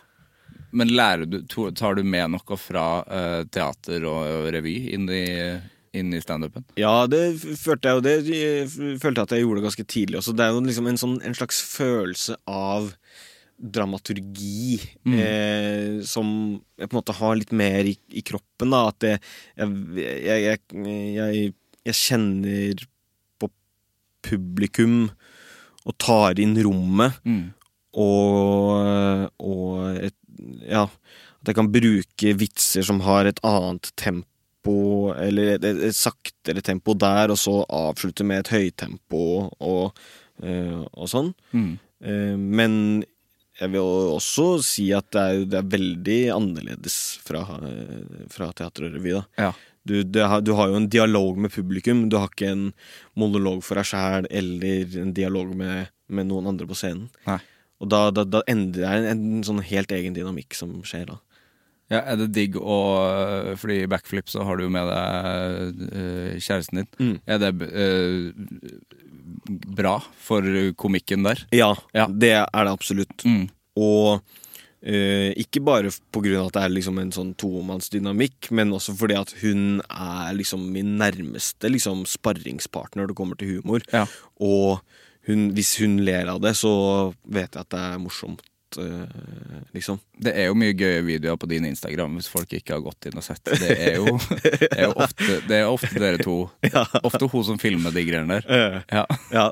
S1: Men du, tar du med noe fra uh, teater og, og revy inn i, inn i standupen?
S2: Ja, det følte jeg jo det. Jeg følte at jeg gjorde ganske tidlig også. Det er jo liksom en, sånn, en slags følelse av dramaturgi eh, som jeg på en måte har litt mer i, i kroppen. da At det, jeg, jeg, jeg, jeg, jeg kjenner på publikum og tar inn rommet.
S1: Mm.
S2: og, og et, ja, at jeg kan bruke vitser som har et annet tempo, eller et, et, saktere tempo der, og så avslutte med et høytempo og, eh, og sånn.
S1: Mm.
S2: Eh, men jeg vil også si at det er, det er veldig annerledes fra, eh, fra teater og revy. da.
S1: Ja.
S2: Du, har, du har jo en dialog med publikum, du har ikke en monolog for deg sjæl eller en dialog med, med noen andre på scenen.
S1: Nei.
S2: Og da, da, da endrer det en, en sånn helt egen dynamikk som skjer da.
S1: Ja, Er det digg å Fordi i backflip så har du jo med deg eh, kjæresten din.
S2: Mm.
S1: Er det uh, bra for komikken der?
S2: Ja,
S1: Ja.
S2: det er det absolutt.
S1: Mm.
S2: Og uh, ikke bare av at det er liksom en sånn tomannsdynamikk, men også fordi at hun er liksom min nærmeste liksom sparringspartner når det kommer til humor.
S1: Ja.
S2: Og hun, hvis hun ler av det, så vet jeg at det er morsomt, eh, liksom.
S1: Det er jo mye gøye videoer på din Instagram hvis folk ikke har gått inn og sett. Det er jo, det er jo ofte, det er ofte dere to. *laughs* Ofte hun som filmer de greiene der.
S2: Eh,
S1: Ja.
S2: Ja.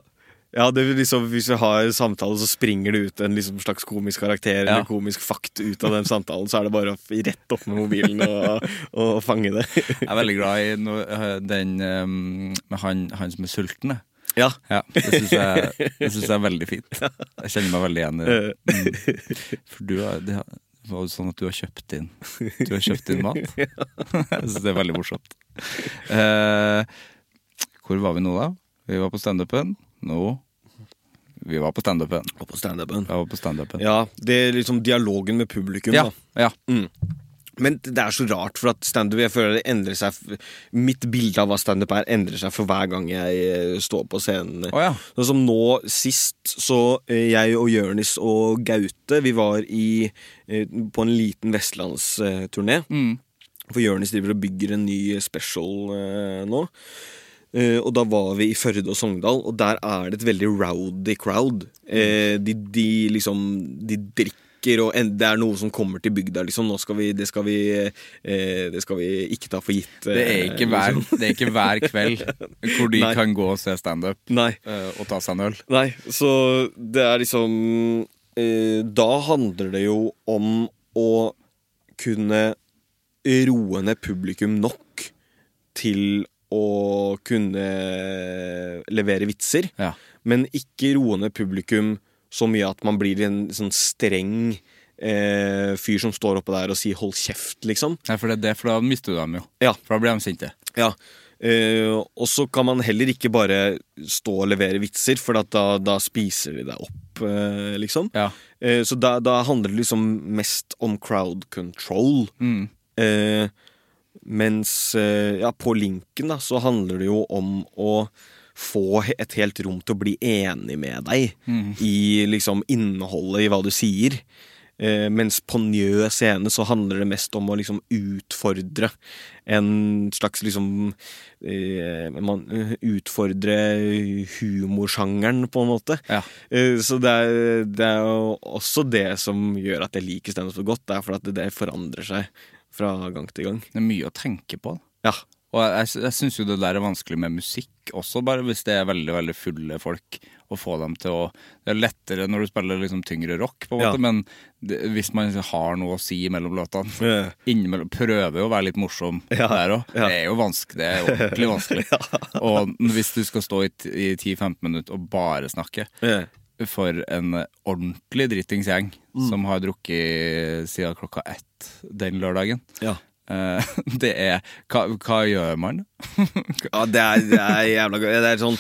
S2: Ja, det liksom, Hvis vi har samtale, så springer det ut en liksom slags komisk karakter
S1: Ja.
S2: eller komisk fakt ut av den samtalen. Så er det bare å rette rett opp med mobilen og, *laughs* og fange det.
S1: Jeg er veldig glad i no, den um, med han, han som er sulten.
S2: Ja.
S1: Ja, Det syns jeg, jeg er veldig fint. Jeg kjenner meg veldig igjen i det. Mm. For du har, det var jo sånn at du har kjøpt inn Du har kjøpt inn mat. Jeg syns det er veldig morsomt. Eh, hvor var vi nå, da? Vi var på standupen. Nå Vi var på standupen.
S2: Stand på standupen.
S1: Var på standupen.
S2: Ja, det er liksom dialogen med publikum,
S1: Ja,
S2: da.
S1: ja.
S2: Mm. Men det er så rart, for at standup Jeg føler det endrer seg Mitt bilde av hva standup er, endrer seg for hver gang jeg eh, står på scenen.
S1: Oh, ja.
S2: Sånn som nå sist, så eh, jeg og Jørnis og Gaute, vi var i, eh, på en liten vestlandsturné.
S1: Mm.
S2: For Jørnis driver og bygger en ny special eh, nå. Eh, og da var vi i Førde og Sogndal, og der er det et veldig rowdy crowd. Eh, de, de liksom De drikker, og en, det er noe som kommer til bygda, liksom. Nå skal vi, det, skal vi, eh, det skal vi ikke ta for gitt.
S1: Det er ikke hver,
S2: liksom.
S1: det er ikke hver kveld hvor de *laughs*
S2: Nei.
S1: kan gå og se standup eh, og ta seg en øl.
S2: Nei, så det er liksom eh, Da handler det jo om å kunne roe ned publikum nok til å kunne levere vitser,
S1: Ja.
S2: men ikke roe ned publikum så mye at man blir en sånn streng eh, fyr som står oppe der og sier 'hold kjeft', liksom.
S1: Nei, for, det, er det, for da mister du dem jo.
S2: Ja.
S1: For da blir de sinte.
S2: Ja. Eh, og så kan man heller ikke bare stå og levere vitser, for da, da spiser de deg opp, eh, liksom.
S1: Ja.
S2: Eh, så da, da handler det liksom mest om crowd control.
S1: Mm.
S2: Eh, mens eh, ja, på linken da, så handler det jo om å få et helt rom til å bli enig med deg i liksom innholdet i hva du sier. Eh, mens på Njø scene så handler det mest om å liksom utfordre en slags liksom eh, man, Utfordre humorsjangeren, på en måte.
S1: Ja.
S2: Eh, Så det er, det er jo også det som gjør at jeg liker standup så godt. Det er for at det, det forandrer seg fra gang til gang.
S1: Det er mye å tenke på.
S2: Ja.
S1: Og jeg, jeg syns jo det der er vanskelig med musikk også, bare hvis det er veldig veldig fulle folk. Å få dem til å Det er lettere når du spiller liksom tyngre rock, på en
S2: Ja.
S1: måte, men det, hvis man har noe å si mellom låtene
S2: yeah.
S1: Innimellom Prøver jo å være litt morsom
S2: Ja,
S1: der òg.
S2: ja.
S1: Det er jo vanskelig. Det er ordentlig vanskelig. *laughs* Og hvis du skal stå i, i 10-15 minutter og bare snakke
S2: yeah.
S1: for en ordentlig dritings gjeng
S2: Mm.
S1: som har drukket siden klokka ett den lørdagen.
S2: Ja.
S1: Eh, *laughs* Det er Hva, hva gjør man? *laughs*
S2: Ja, det er, det er jævla gøy. Det er sånn,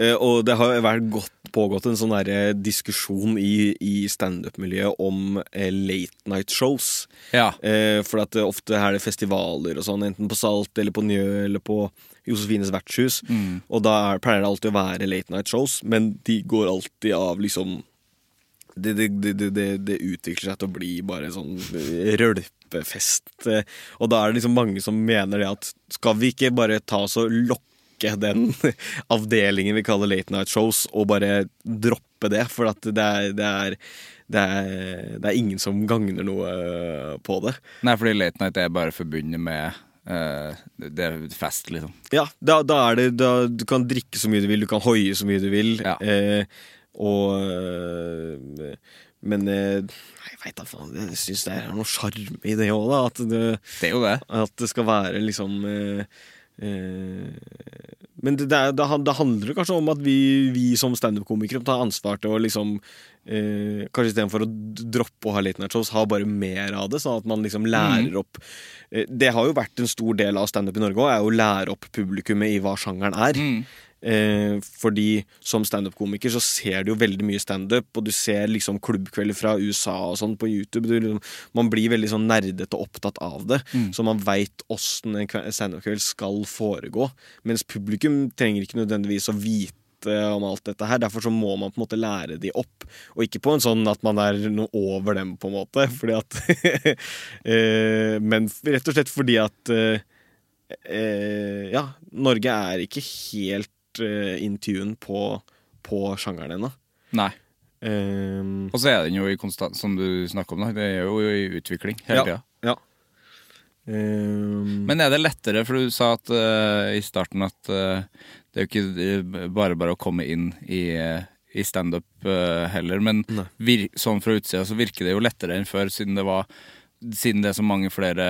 S2: eh, og det har vært godt pågått en sånn der eh, diskusjon i, i standup-miljøet om late night shows.
S1: Ja.
S2: For at ofte er det festivaler og sånn, enten på Salt eller på Njø eller på Josefines vertshus. Og da er, pleier det alltid å være late night shows, men de går alltid av liksom det, det, det, det, utvikler seg til å bli bare sånn rølpefest. eh, Og da er det liksom mange som mener det at skal vi ikke bare ta oss og lokke den *laughs* avdelingen vi kaller late night shows, og bare droppe det? For at det er, det er, det er, det er ingen som gagner noe eh, på det.
S1: Nei, fordi Late Night er bare forbundet med uh, Det er fest, liksom.
S2: Ja, da, da er det da, Du kan drikke så mye du vil, du kan hoie så mye du vil.
S1: Ja.
S2: Eh, og eh, Men eh, jeg veit da faen. Jeg syns det er noe sjarm i det òg, da. At det,
S1: Det det.
S2: at det skal være liksom eh, Men det, det, det, handler kanskje om at vi, vi som standup-komikere tar ansvar til å liksom eh, Kanskje istedenfor å droppe å ha late night shows, ha bare mer av det, sånn at man liksom lærer opp eh, Det har jo vært en stor del av standup i Norge òg, er å lære opp publikummet i hva sjangeren er. Eh, fordi som standup-komiker så ser du jo veldig mye standup, og du ser liksom klubbkvelder fra USA og sånn på YouTube. Du, liksom- man blir veldig sånn nerdete og opptatt av det, så man veit åssen en kve- standup-kveld skal foregå. Mens publikum trenger ikke nødvendigvis å vite om alt dette her. Derfor så må man på en måte lære de opp, og ikke på en sånn at man er noe over dem, på en måte. *laughs* Fordi at *laughs* eh, Men rett og slett fordi at eh, eh, Ja, Norge er ikke helt eh, in tune på, på sjangeren ennå.
S1: Nei.
S2: Um,
S1: Og så er den jo i konstant, som du snakker om, da. Det er jo i utvikling hele tida.
S2: ja. Um,
S1: Men er det lettere, for du sa at uh, i starten at uh, det er jo ikke eh, bare bare å komme inn i, i standup uh, heller, men vir sånn fra utsida så virker det jo lettere enn før, siden det var siden det er så mange flere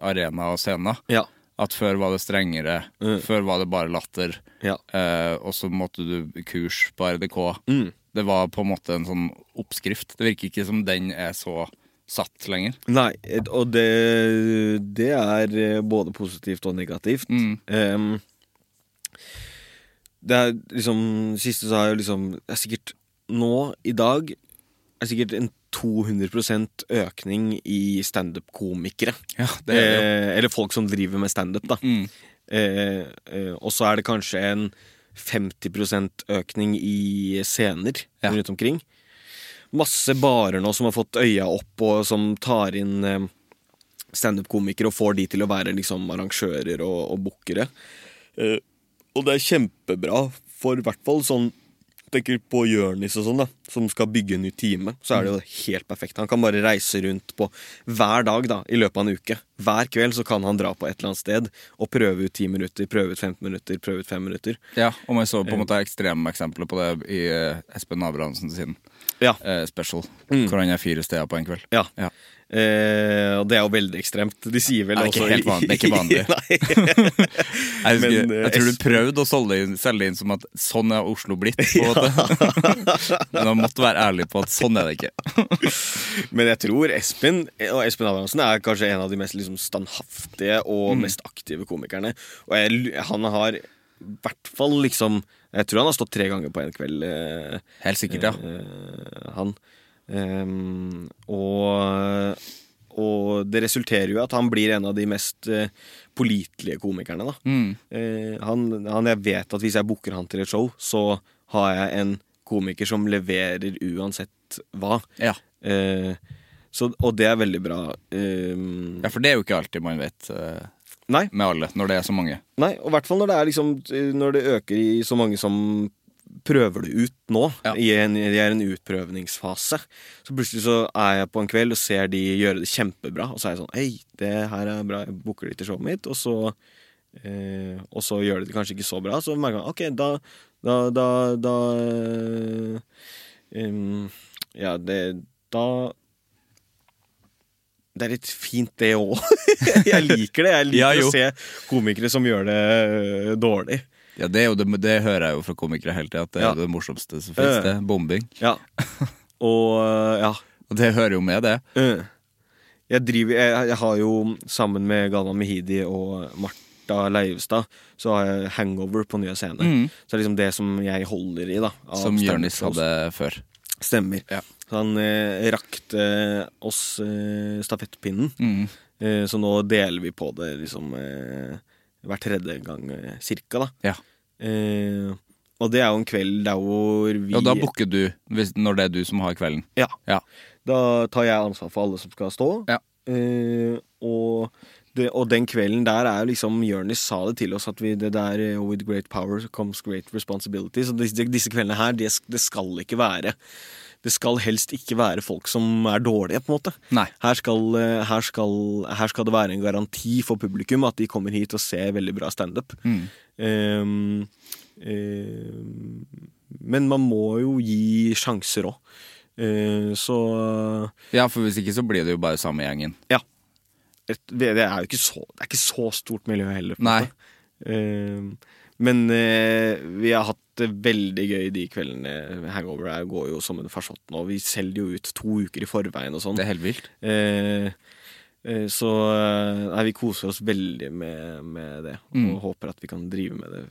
S1: arenaer og scener.
S2: ja.
S1: At før var det strengere,
S2: Mm.
S1: før var det bare latter,
S2: Ja.
S1: eh, og så måtte du kurs på RDK.
S2: Mm.
S1: Det var på en måte en sånn oppskrift. Det virker ikke som den er så satt lenger.
S2: Nei, og det, det er eh, både positivt og negativt.
S1: Mm.
S2: Um, det er liksom Siste så har jeg liksom jeg er sikkert nå, i dag, er sikkert en 200% økning i standup-komikere.
S1: Ja.
S2: Eh, eller folk som driver med standup, da.
S1: Mm.
S2: Eh, eh, og så er det kanskje en 50% økning i scener
S1: Ja.
S2: rundt omkring. Masse barer nå som har fått øya opp, og som tar inn eh, standup-komikere og får de til å være liksom arrangører og, og bookere. Eh, og det er kjempebra for i hvert fall sånn tenker på Jørnis og sånn, da, som skal bygge en ny time, så er det jo helt perfekt. Han kan bare reise rundt på hver dag da, i løpet av en uke. Hver kveld så kan han dra på et eller annet sted og prøve ut 10 minutter, prøve ut 15 minutter, prøve ut 5 minutter.
S1: Ja, og man så på en måte ekstreme eksempler på det i eh, Espen Abrahamsen sin
S2: Ja.
S1: eh, special,
S2: Mm.
S1: hvor han er fire steder på en kveld.
S2: Ja.
S1: Ja.
S2: Eh, og det er jo veldig ekstremt. De sier vel
S1: Det er ikke
S2: også
S1: helt vanlig, det er ikke vanlig. *laughs* *laughs* Jeg, husker,
S2: Men, eh,
S1: jeg tror du prøvde å selge inn, selge inn som at sånn er Oslo blitt. På *laughs* ja. Men man måtte være ærlig på at sånn er det ikke.
S2: Men jeg tror Espen og Espen Adamsen er kanskje en av de mest liksom, standhaftige og
S1: Mm.
S2: mest aktive komikerne. Og jeg, han har i hvert fall liksom Jeg tror han har stått tre ganger på en kveld, eh,
S1: Helt sikkert, ja.
S2: han. Ehm, og, og det resulterer jo i at han blir en av de mest uh, pålitelige komikerne, da.
S1: Mm.
S2: Uh, han, han, jeg vet at hvis jeg booker han til et show, så har jeg en komiker som leverer uansett hva.
S1: Ja.
S2: Uh, så, og det er veldig bra. Eh,
S1: ja, for det er jo ikke alltid man vet
S2: nei,
S1: med alle, når det er så mange.
S2: nei, og i hvert fall når det er liksom Når det øker i så mange som prøver det ut nå,
S1: Ja.
S2: i, en, i en utprøvningsfase. Så plutselig så er jeg på en kveld og ser de gjøre det kjempebra, og så er jeg sånn Hei, det her er bra, jeg booker de til showet mitt, og så eh, Og så gjør de det kanskje ikke så bra, så merker man OK, da Da, da, da eh, Ja, det Da det er litt fint, det òg. *laughs* jeg liker det. Jeg liker
S1: Ja,
S2: å se komikere som gjør det øh, dårlig.
S1: Ja, det, er jo det, det hører jeg jo fra komikere hele tida, at det er
S2: Ja.
S1: det morsomste som fins.
S2: Uh.
S1: Det. Bombing.
S2: Ja. Og øh, ja.
S1: Og det hører jo med, det.
S2: Uh. Jeg driver jeg, jeg har jo sammen med Galvan Mehidi og Marta Leivstad, så har jeg Hangover på nye scene.
S1: Mm.
S2: Så det er liksom det som jeg holder i, da. av
S1: Som Jonis hadde før.
S2: Stemmer.
S1: Ja.
S2: Så han eh, rakte oss eh, stafettpinnen.
S1: Mm.
S2: Eh, så nå deler vi på det liksom eh, hver tredje gang cirka, da.
S1: Ja.
S2: Eh, og det er jo en kveld der hvor vi
S1: Og da booker du hvis, når det er du som har kvelden.
S2: Ja.
S1: Ja.
S2: Da tar jeg ansvar for alle som skal stå.
S1: Ja.
S2: Eh, og, det, og den kvelden der er jo liksom Jonis sa det til oss at vi, det der eh, With great power comes great responsibility. Så disse, disse kveldene her, det, det skal ikke være Det skal helst ikke være folk som er dårlige, på en måte. Her skal, eh, her, skal, her skal det være en garanti for publikum at de kommer hit og ser veldig bra standup.
S1: Mm.
S2: Um, um, men man må jo gi sjanser òg. så
S1: Ja, for hvis ikke så blir det jo bare samme gjengen.
S2: ja. Det, det er jo ikke så, det er ikke så stort miljø heller. på
S1: Nei.
S2: men eh, vi har hatt det veldig gøy de kveldene. Hangover er, går jo som en farsott nå. Vi selger jo ut to uker i forveien og sånn.
S1: Det er helt vilt.
S2: Eh, eh, så eh, nei, vi koser oss veldig med, med det, og
S1: Mm.
S2: håper at vi kan drive med det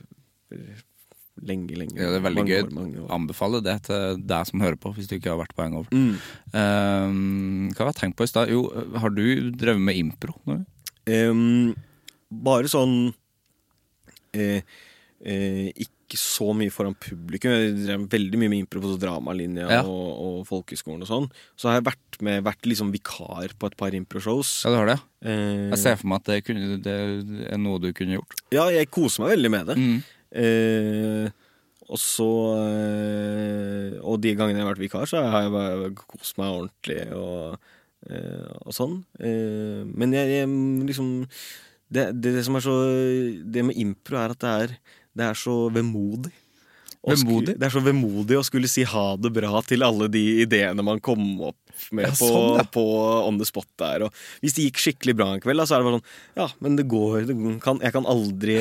S2: lenge, lenge.
S1: Ja, det er veldig gøy.
S2: År.
S1: Anbefaler det til deg som hører på, hvis du ikke har vært på Hangover.
S2: Mm.
S1: Um, hva har jeg tenkt på i stad? Jo, har du drevet med impro?
S2: Em, bare sånn eh, eh, Ikke så mye foran publikum. Jeg drev veldig mye med impro på dramalinja
S1: Ja.
S2: og, og folkehøgskolen og sånn. Så har jeg vært med, vært liksom vikar på et par improshows.
S1: Ja, du har det?
S2: Eh,
S1: Jeg ser for meg at det, kunne, det er noe du kunne gjort.
S2: ja, jeg koser meg veldig med det.
S1: Mm.
S2: Eh, og så eh, Og de gangene jeg har vært vikar, så har jeg bare kost meg ordentlig og, eh, og sånn. Eh, men jeg, jeg liksom det, det, det som er så Det med impro, er at det er, det er så vemodig.
S1: Vemodig?
S2: Det er så vemodig å skulle si ha det bra til alle de ideene man kom opp med
S1: Ja,
S2: på,
S1: sånn, ja.
S2: på on the spot der. Og hvis det gikk skikkelig bra en kveld, da, så er det bare sånn Ja, men det går det kan, jeg, kan aldri,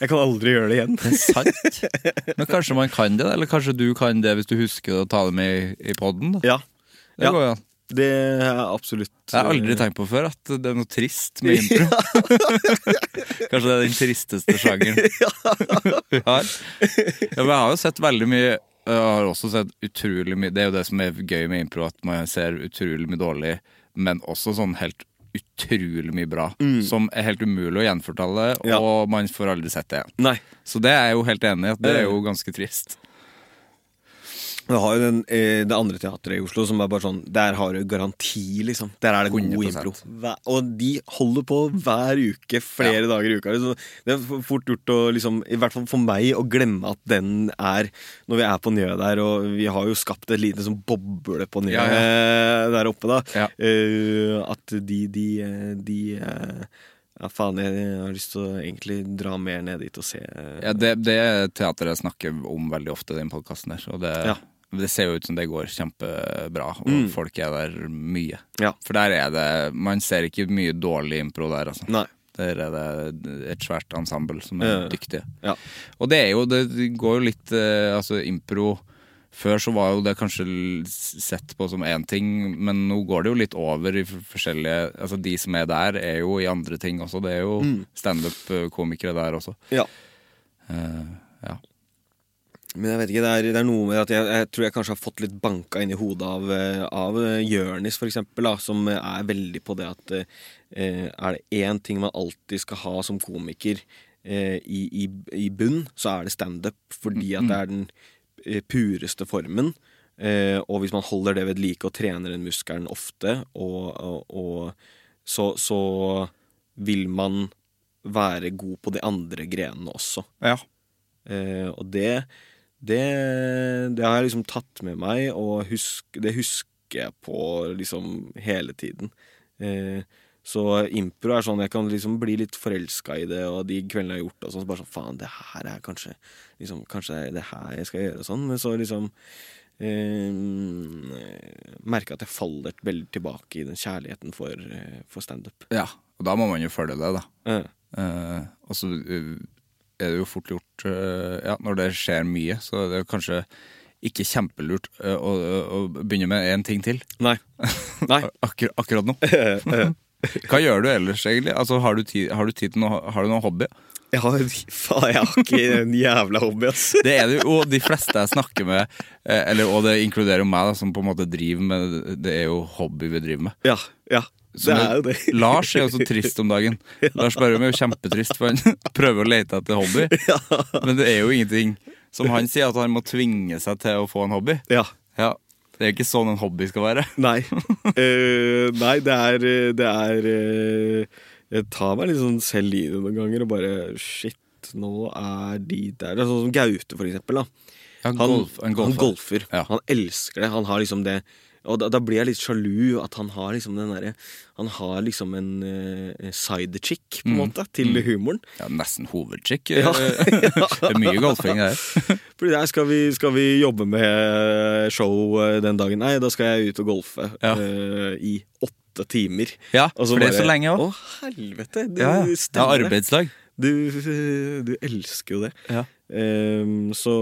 S2: jeg kan aldri gjøre det igjen.
S1: Det sant. *laughs* Men kanskje man kan det, eller kanskje du kan det hvis du husker å ta det med i, i poden?
S2: Ja,
S1: Det
S2: ja.
S1: går jo an.
S2: Det er absolutt
S1: Jeg har aldri tenkt på før at det er noe trist med *laughs* impro. *laughs* Kanskje det er den tristeste sjangeren *laughs* vi har. Ja, men jeg har jo sett veldig mye Jeg har også sett utrolig mye Det er jo det som er gøy med impro, at man ser utrolig mye dårlig, men også sånn helt utrolig mye bra. Som er helt umulig å gjenfortelle,
S2: Ja.
S1: og man får aldri sett det igjen.
S2: Nei.
S1: Så det er jeg jo helt enig i, at det er jo ganske trist.
S2: Du har jo den, eh, det andre teatret i Oslo som er bare sånn Der har du garanti, liksom. Der er det god
S1: 100%.
S2: impro. Hver, og de holder på hver uke, flere dager i uka. Det er fort gjort å liksom, i hvert fall for meg, å glemme at den er Når vi er på Njø der, og vi har jo skapt et lite sånn boble på Njø
S1: Ja,
S2: ja. der oppe, da.
S1: Ja.
S2: Eh, at de, de, eh, de uh, ja, faen, jeg har lyst til å egentlig dra mer ned dit og se. eh,
S1: Ja, det, det er jeg snakker om veldig ofte i den podkasten der. Og det,
S2: Ja.
S1: Det ser jo ut som det går kjempebra, og folk er der mye.
S2: Ja.
S1: For der er det Man ser ikke mye dårlig impro der, altså.
S2: Nei.
S1: Der er det et svært ensemble som er dyktige.
S2: Ja.
S1: Og det er jo Det går jo litt eh, Altså, impro før så var jo det kanskje sett på som én ting, men nå går det jo litt over i forskjellige Altså de som er der, er jo i andre ting også. Det er jo standup-komikere der også.
S2: Ja.
S1: Uh, ja.
S2: Men jeg vet ikke, det er, det er noe med at jeg, jeg tror jeg kanskje har fått litt banka inn i hodet av, eh, av eh, Jørnis, for eksempel, da, som er veldig på det at eh, er det én ting man alltid skal ha som komiker eh, i, i, i bunn, så er det standup. Fordi at det er den eh, pureste formen. Eh, og hvis man holder det ved like og trener den muskelen ofte, og, og, og så, så vil man være god på de andre grenene også.
S1: ja.
S2: Eh, og det, det Det har jeg liksom tatt med meg, og husk, det husker jeg på liksom hele tiden. Eh, så impro er sånn jeg kan liksom bli litt forelska i det, og de kveldene jeg har gjort og sånn, så bare sånn Faen, det her er kanskje liksom, Kanskje det er det her jeg skal gjøre, og sånn. Men så liksom eh, merke at jeg faller veldig tilbake i den kjærligheten for, eh, for standup.
S1: Ja, og da må man jo følge det, da.
S2: Eh,
S1: Eh, og så eh, er det jo fort gjort eh, Ja, når det skjer mye, så er det er kanskje ikke kjempelurt eh, å, å begynne med én ting til.
S2: nei. *laughs* Nei.
S1: Akkur akkurat nå. *laughs* Hva gjør du ellers, egentlig? Altså, har, du tid, har du tid til noe, har du noen hobby?
S2: Jeg har, faen, jeg har ikke en jævla hobby, ass.
S1: Det er det jo, og de fleste jeg snakker med, eh, eller, og det inkluderer jo meg, da, som på en måte driver med Det er jo hobby vi driver med.
S2: Ja, ja. Det er jo det.
S1: Lars er jo så trist om dagen. Lars Berrum er jo kjempetrist, for han *laughs* prøver å lete etter hobby. Men det er jo ingenting Som han sier, at han må tvinge seg til å få en hobby.
S2: Ja.
S1: Ja, Det er ikke sånn en hobby skal være. *laughs*
S2: Nei. Uh, nei, det er Det er uh, Jeg tar meg litt sånn selv i det noen ganger og bare Shit, nå er de der. Det er sånn som Gaute, for eksempel. Da.
S1: Ja,
S2: Han,
S1: golf, golfer.
S2: han golfer.
S1: Ja.
S2: Han elsker det. Han har liksom det Og da, da blir jeg litt sjalu at han har liksom den derre Han har liksom en uh, sidechick, på en måte, til humoren.
S1: Ja, nesten hovedchick.
S2: Ja. *laughs*
S1: det er mye golfing der. *laughs*
S2: Fordi der skal vi, skal vi jobbe med show eh, den dagen. Nei, da skal jeg ut og golfe
S1: Ja.
S2: uh, i åtte timer.
S1: Ja, for det er så lenge
S2: Å,
S1: òg.
S2: helvete! Det
S1: Ja, ja. ja, arbeidslag.
S2: Du, du elsker jo det.
S1: Ja.
S2: Um, så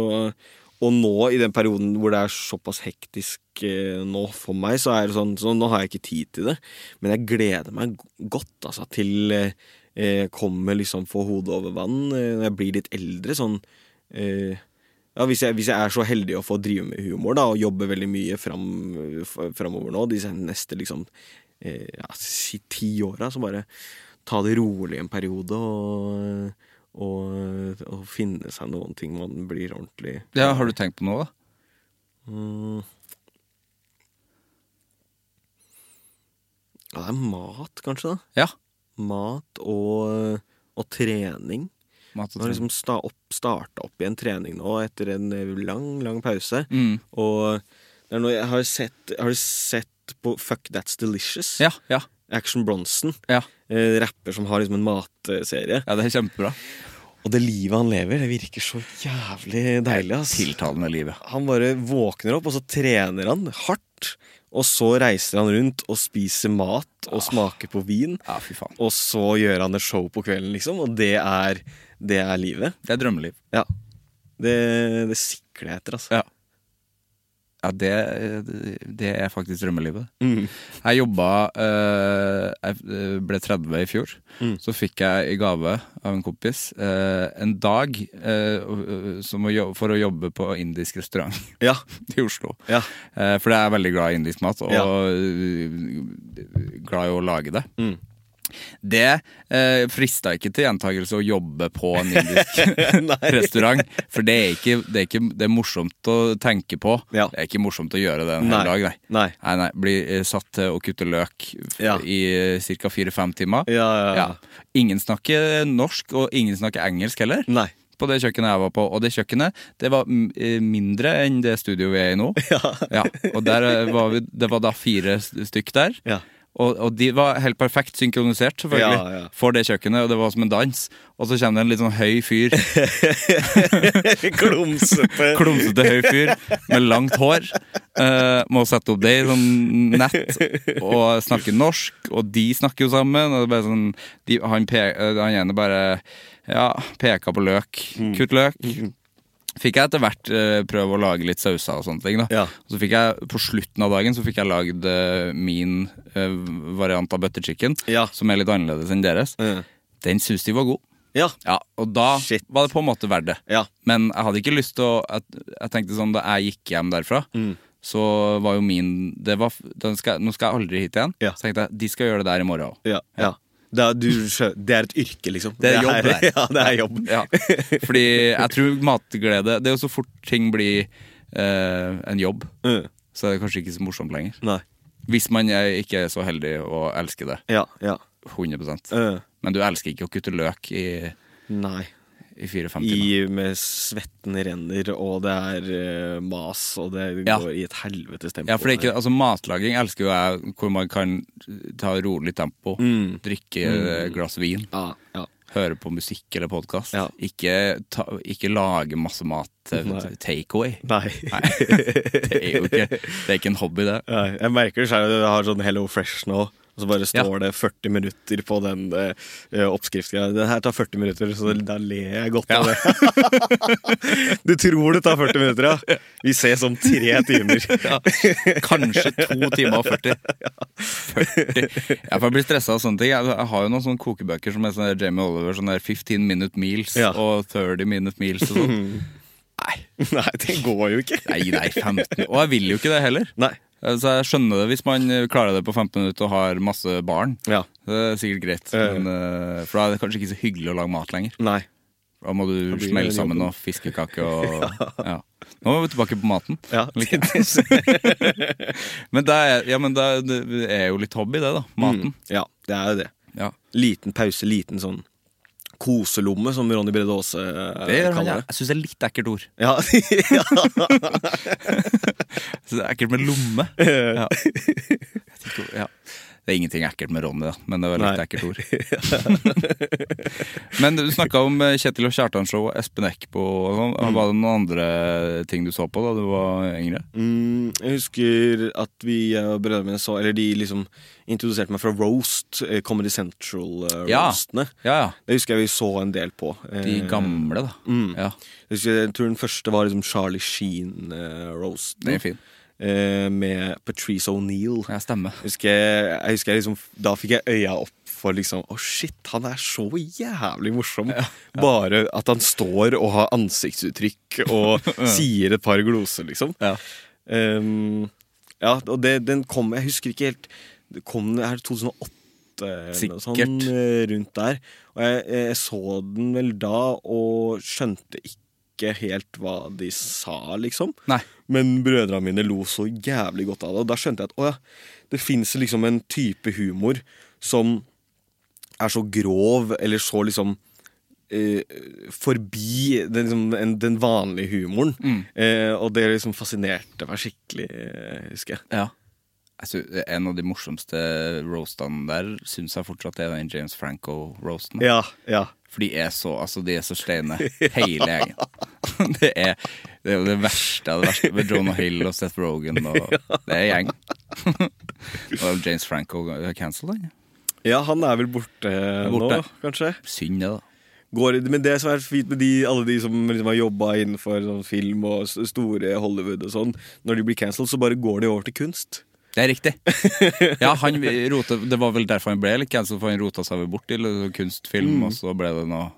S2: Og nå, i den perioden hvor det er såpass hektisk eh, nå for meg, så er det sånn Så nå har jeg ikke tid til det. Men jeg gleder meg godt altså, til eh, eh, kommer liksom få hodet over vann eh, når jeg blir litt eldre. Sånn eh, ja, hvis jeg, hvis jeg er så heldig å få drive med humor da, og jobbe veldig mye fram, framover nå, de neste liksom eh, ja, ti åra, så bare ta det rolig en periode og, og, og finne seg noen ting man blir ordentlig
S1: Ja, Har du tenkt på noe, da?
S2: Mm. Ja, det er mat, kanskje. da
S1: Ja.
S2: Mat og, og trening.
S1: Mat og
S2: Jeg har liksom sta opp, starta opp igjen trening nå etter en eh, lang, lang pause.
S1: Mm.
S2: Og det er noe jeg har sett Har du sett på Fuck That's Delicious?
S1: Ja, ja,
S2: Action Bronson.
S1: ja.
S2: Eh, rapper som har liksom en matserie.
S1: ja, det er kjempebra.
S2: Og det livet han lever, det virker så jævlig deilig. ass.
S1: Tiltalende livet.
S2: Han bare våkner opp, og så trener han hardt. Og så reiser han rundt og spiser mat og smaker på vin.
S1: Ja, fy faen.
S2: Og så gjør han et show på kvelden, liksom. Og det er, det er livet.
S1: Det er drømmeliv.
S2: Ja. Det, det sikler jeg etter, altså.
S1: Ja. Ja, det, det er faktisk drømmelivet.
S2: Mm.
S1: Jeg jobba eh, Jeg ble 30 i fjor.
S2: Mm.
S1: Så fikk jeg i gave av en kompis eh, en dag eh, som å for å jobbe på indisk restaurant *laughs*
S2: Ja.
S1: i Oslo.
S2: Ja.
S1: Eh, for jeg er veldig glad i indisk mat, og
S2: Ja.
S1: eh, glad i å lage det.
S2: Mm.
S1: Det eh, frista ikke til gjentakelse å jobbe på en indisk *laughs* restaurant. For det er, ikke, det, er ikke, det er morsomt å tenke på.
S2: Ja.
S1: Det er ikke morsomt å gjøre det en hel dag, nei.
S2: Nei.
S1: Nei, nei, Bli eh, satt til å kutte løk
S2: Ja.
S1: i ca. fire-fem timer.
S2: Ja, ja, ja.
S1: Ja. Ingen snakker norsk, og ingen snakker engelsk heller.
S2: Nei.
S1: På det kjøkkenet jeg var på. Og det kjøkkenet det var eh, mindre enn det studioet vi er i nå. Ja. Og der eh, var vi, det var da fire stykk der.
S2: Ja.
S1: Og, og de var helt perfekt synkronisert, selvfølgelig,
S2: Ja, ja.
S1: for det kjøkkenet. Og det var som en dans. Og så kommer det en litt sånn høy fyr, *laughs*
S2: Klumsete.
S1: klumsete høy fyr med langt hår. Uh, må sette opp det i sånn nett og snakke norsk, og de snakker jo sammen. Og det er bare sånn, de, han, pe, eh, han ene bare ja, peka på løk.
S2: Mm.
S1: Kutt løk. Fikk jeg etter hvert eh, prøve å lage litt sauser og sånne ting. da
S2: Ja.
S1: Og så fikk jeg På slutten av dagen så fikk jeg lagd eh, min eh, variant av butter chicken,
S2: Ja.
S1: som er litt annerledes enn deres.
S2: Mm.
S1: Den syntes de var god.
S2: Ja.
S1: Ja, Og da
S2: Shit.
S1: var det på en måte verdt det.
S2: Ja.
S1: Men jeg hadde ikke lyst til å Jeg, jeg tenkte sånn da jeg gikk hjem derfra,
S2: Mm.
S1: så var jo min det var, skal, Nå skal jeg aldri hit igjen.
S2: Ja.
S1: Så tenkte jeg de skal gjøre det der i morgen òg.
S2: Ja. ja. Det, er, du, det er et yrke, liksom.
S1: Det er jobb, det. *laughs*
S2: Ja, det er jobb.
S1: Ja. Fordi jeg tror matglede Det er jo så fort ting blir eh, en jobb,
S2: Mm.
S1: så er det kanskje ikke så morsomt lenger.
S2: Nei.
S1: Hvis man er, ikke er så heldig å elske det
S2: Ja, ja.
S1: 100
S2: mm.
S1: Men du elsker ikke å kutte løk i,
S2: Nei.
S1: I fire-fem timer.
S2: I, med svetten renner, og det er uh, mas, og det
S1: Ja.
S2: går i et helvetes tempo.
S1: Ja, for det er ikke, altså Matlaging elsker jo jeg, hvor man kan ta rolig tempo.
S2: Mm.
S1: Drikke et glass vin.
S2: Ja, ja.
S1: Høre på musikk eller podkast. Ikke, ikke lage masse mat
S2: Nei.
S1: takeaway.
S2: Nei.
S1: Nei, *laughs* det er jo ikke, det er ikke en hobby, det.
S2: Nei, Jeg merker det selv, jeg har sånn Hello Fresh nå, og så bare står det 40 minutter på den uh, oppskriften. Det her tar 40 minutter, så da ler jeg godt av det. *laughs* du tror det tar 40 minutter, ja? Vi ses om tre timer. *laughs*
S1: Ja. Kanskje to timer og 40. 40. Jeg får bli stressa av sånne ting. Jeg, har jo noen sånne kokebøker som er sånn Jamie Oliver, sånn der 15 minute meals
S2: Ja.
S1: og 30 minute meals og sånn. *laughs* Nei,
S2: Nei, det går jo ikke.
S1: nei, nei, 15 Og jeg vil jo ikke det heller.
S2: Nei.
S1: Så jeg skjønner det hvis man klarer det på 15 minutter og har masse barn.
S2: Ja.
S1: Det er sikkert greit. Men, eh, for da er det kanskje ikke så hyggelig å lage mat lenger.
S2: Nei.
S1: Da må du smelle sammen noe fiskekake og *laughs* ja. Nå er vi tilbake på maten.
S2: Ja. *laughs* *laughs*
S1: Men, det er, ja, men det er- det er jo litt hobby, det, da. Maten.
S2: ja, det er jo det.
S1: Ja.
S2: Liten pause, liten sånn koselomme, som Ronny Brede Aase eh, kaller det.
S1: Jeg syns det er litt ekkelt ord.
S2: Ja. *laughs*
S1: Det er ekkelt med lomme. Ja. Ikke hvor- ja. Det er ingenting ekkelt med Ronny, da, men det var litt
S2: Nei.
S1: ekkelt ord. *laughs* men du snakka om eh, Kjetil og Kjartan-show og Espen Eckbo og sånn. Var det noen andre ting du så på da du var yngre?
S2: Mm, jeg husker at vi og brødrene mine så Eller de liksom introduserte meg fra Roast, eh, Comedy Central-roastene.
S1: Ja, ja.
S2: Det husker jeg vi så en del på.
S1: De
S2: Eh,
S1: gamle, da.
S2: Mm.
S1: Ja,
S2: Jeg, husker, jeg tror den første var liksom Charlie Sheen-roast.
S1: det er fin.
S2: Eh, med Patrice O'Neill.
S1: Ja, stemmer.
S2: Jeg husker, jeg husker jeg liksom, Da fikk jeg øya opp for liksom Å, shit, han er så jævlig morsom. Bare at han står og har ansiktsuttrykk og *laughs* sier et par gloser, liksom.
S1: Ja.
S2: Um, ja, og det, den kom Jeg husker ikke helt Det kom den her 2008 eller noe sånt,
S1: Sikkert.
S2: eh, rundt der. Og jeg, jeg så den vel da og skjønte ikke helt hva de sa, liksom.
S1: Nei.
S2: Men brødrene mine lo så jævlig godt av det, og da skjønte jeg at å ja, det fins liksom en type humor som er så grov, eller så liksom eh, forbi den, liksom, den, vanlige humoren. Eh, og det liksom fascinerte meg skikkelig, eh, husker jeg.
S1: Ja. Jeg en av de morsomste roastene der syns jeg fortsatt er den James Franco-roasten.
S2: Ja, ja.
S1: For de er så altså de er så sleine, hele gjengen. *laughs* Det er, det er det verste av det verste med Jonah Hill og Seth Rogan. Og *laughs* det er gjeng. *laughs* og James Franco cancelled han.
S2: Ja, han er vel borte,
S1: Borte.
S2: nå, kanskje.
S1: Synd det, da.
S2: Går, men det som er fint med de, alle de som liksom har jobba innenfor sånn film og store Hollywood og sånn, når de blir cancelled, så bare går de over til kunst.
S1: Det er riktig. Ja, han rota, Det var vel derfor han ble litt cancelled, for han rota seg vel bort til kunstfilm, og så ble det noe,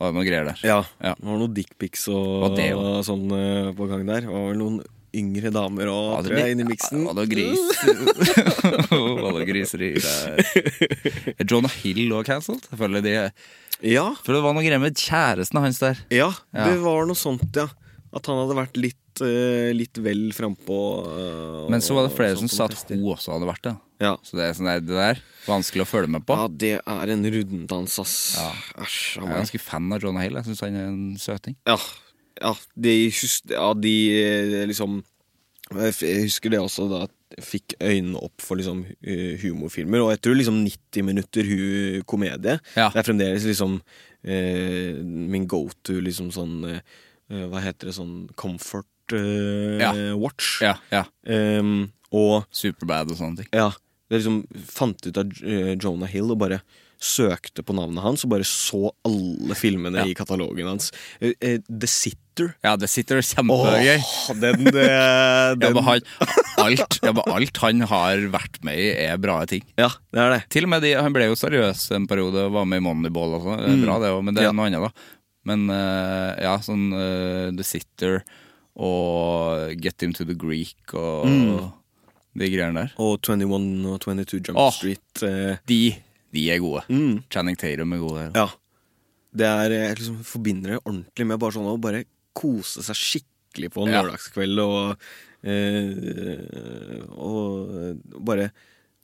S1: var det noe greier der.
S2: Ja.
S1: Ja.
S2: Det var noen dickpics og,
S1: Og
S2: og sånn eh, på gang der. Det var vel noen yngre damer og
S1: Ja,
S2: tror jeg, inni miksen.
S1: Ja, det var gris. var det griseri der. Er Jonah Hill òg cancelled? Jeg føler, de,
S2: Ja,
S1: for det var noe greier med kjæresten hans der.
S2: ja,
S1: Ja.
S2: det var noe sånt, ja. At han hadde vært litt, eh, litt vel frampå. Uh,
S1: Men så var det flere som sa at hun også hadde vært det.
S2: Ja.
S1: Så det er sånn der, det der vanskelig å følge med på.
S2: ja, det er en runddans, ass.
S1: Ja.
S2: Æsj.
S1: Jeg er ganske fan av Jonah Hill. Jeg syns han er en søting.
S2: Ja, ja, de, ja, de eh, liksom Jeg husker det også da fikk øynene opp for liksom humorfilmer. Og jeg tror liksom 90 minutter hu komedie
S1: Ja.
S2: Det er fremdeles liksom eh, min go to liksom sånn eh, eh, Hva heter det sånn comfort eh,
S1: Ja.
S2: watch.
S1: Ja, ja.
S2: Um, og
S1: Superbad og sånne ting.
S2: ja, jeg liksom fant ut av eh, Jonah Hill og bare søkte på navnet hans og bare så alle filmene
S1: Ja.
S2: i katalogen hans. Eh, The Sitter.
S1: Ja, The sitter er kjempegøy.
S2: Åh, den, *laughs* den.
S1: Ja, han, alt, ja, alt han har vært med i, er bra ting.
S2: Ja, det er det.
S1: Til og med de, Han ble jo seriøs en periode og var med i Moneyball. Og sånn. Det er bra, det òg, men det er noe annet, da. Men ja, sånn The Sitter og Get Him to the Greek og de greiene der.
S2: Og 21 og 22 Jump
S1: Åh.
S2: Street. Eh,
S1: De, de er gode.
S2: Mm.
S1: Channing Tatum er god der.
S2: ja. Det er, Jeg liksom forbinder det ordentlig med bare sånn å bare kose seg skikkelig på en
S1: Ja.
S2: lørdagskveld og eh, Og bare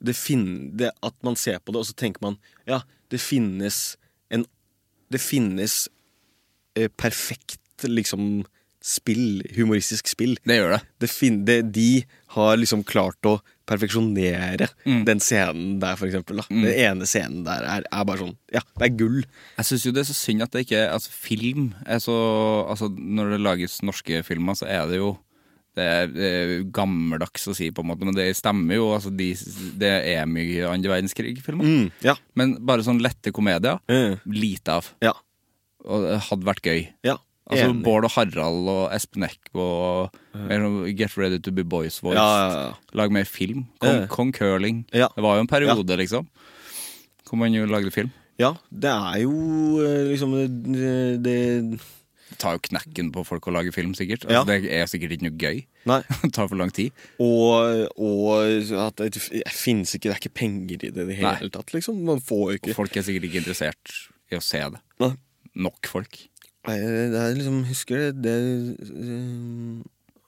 S2: det fin, det At man ser på det, og så tenker man Ja, det finnes en Det finnes eh, perfekt liksom spill, humoristisk spill.
S1: Det gjør det.
S2: det fin det, de har liksom klart å perfeksjonere
S1: Mm.
S2: den scenen der, for eksempel. Da. Den ene scenen der er, er bare sånn Ja, det er gull.
S1: Jeg syns jo det er så synd at det ikke Altså, film er så Altså, når det lages norske filmer, så er det jo det er, det er gammeldags å si, på en måte, men det stemmer jo. Altså, de, det er mye andre verdenskrig-filmer.
S2: Mm, ja.
S1: Men bare sånn lette komedier,
S2: mm.
S1: lite av.
S2: ja.
S1: Og det hadde vært gøy.
S2: Ja.
S1: Altså
S2: Enig.
S1: Bård og Harald og Espen Eckbo og Get Ready to be Boys Voice.
S2: Ja, ja, ja.
S1: Lag mer film. Kong. Kong Curling.
S2: Ja.
S1: Det var jo en periode, liksom. Hvor man jo lagde film.
S2: ja, det er jo eh, liksom det, det
S1: tar jo knekken på folk å lage film, sikkert.
S2: Ja.
S1: Altså, Det er sikkert ikke noe gøy.
S2: Nei. *laughs*
S1: Det tar for lang tid.
S2: Og, og at det, finnes ikke Det er ikke penger i det i det hele
S1: Nei.
S2: tatt, liksom. Man får
S1: Og
S2: ikke
S1: folk er sikkert ikke interessert i å se det.
S2: Nei.
S1: Nok folk.
S2: Nei, det er liksom Husker det, det eh,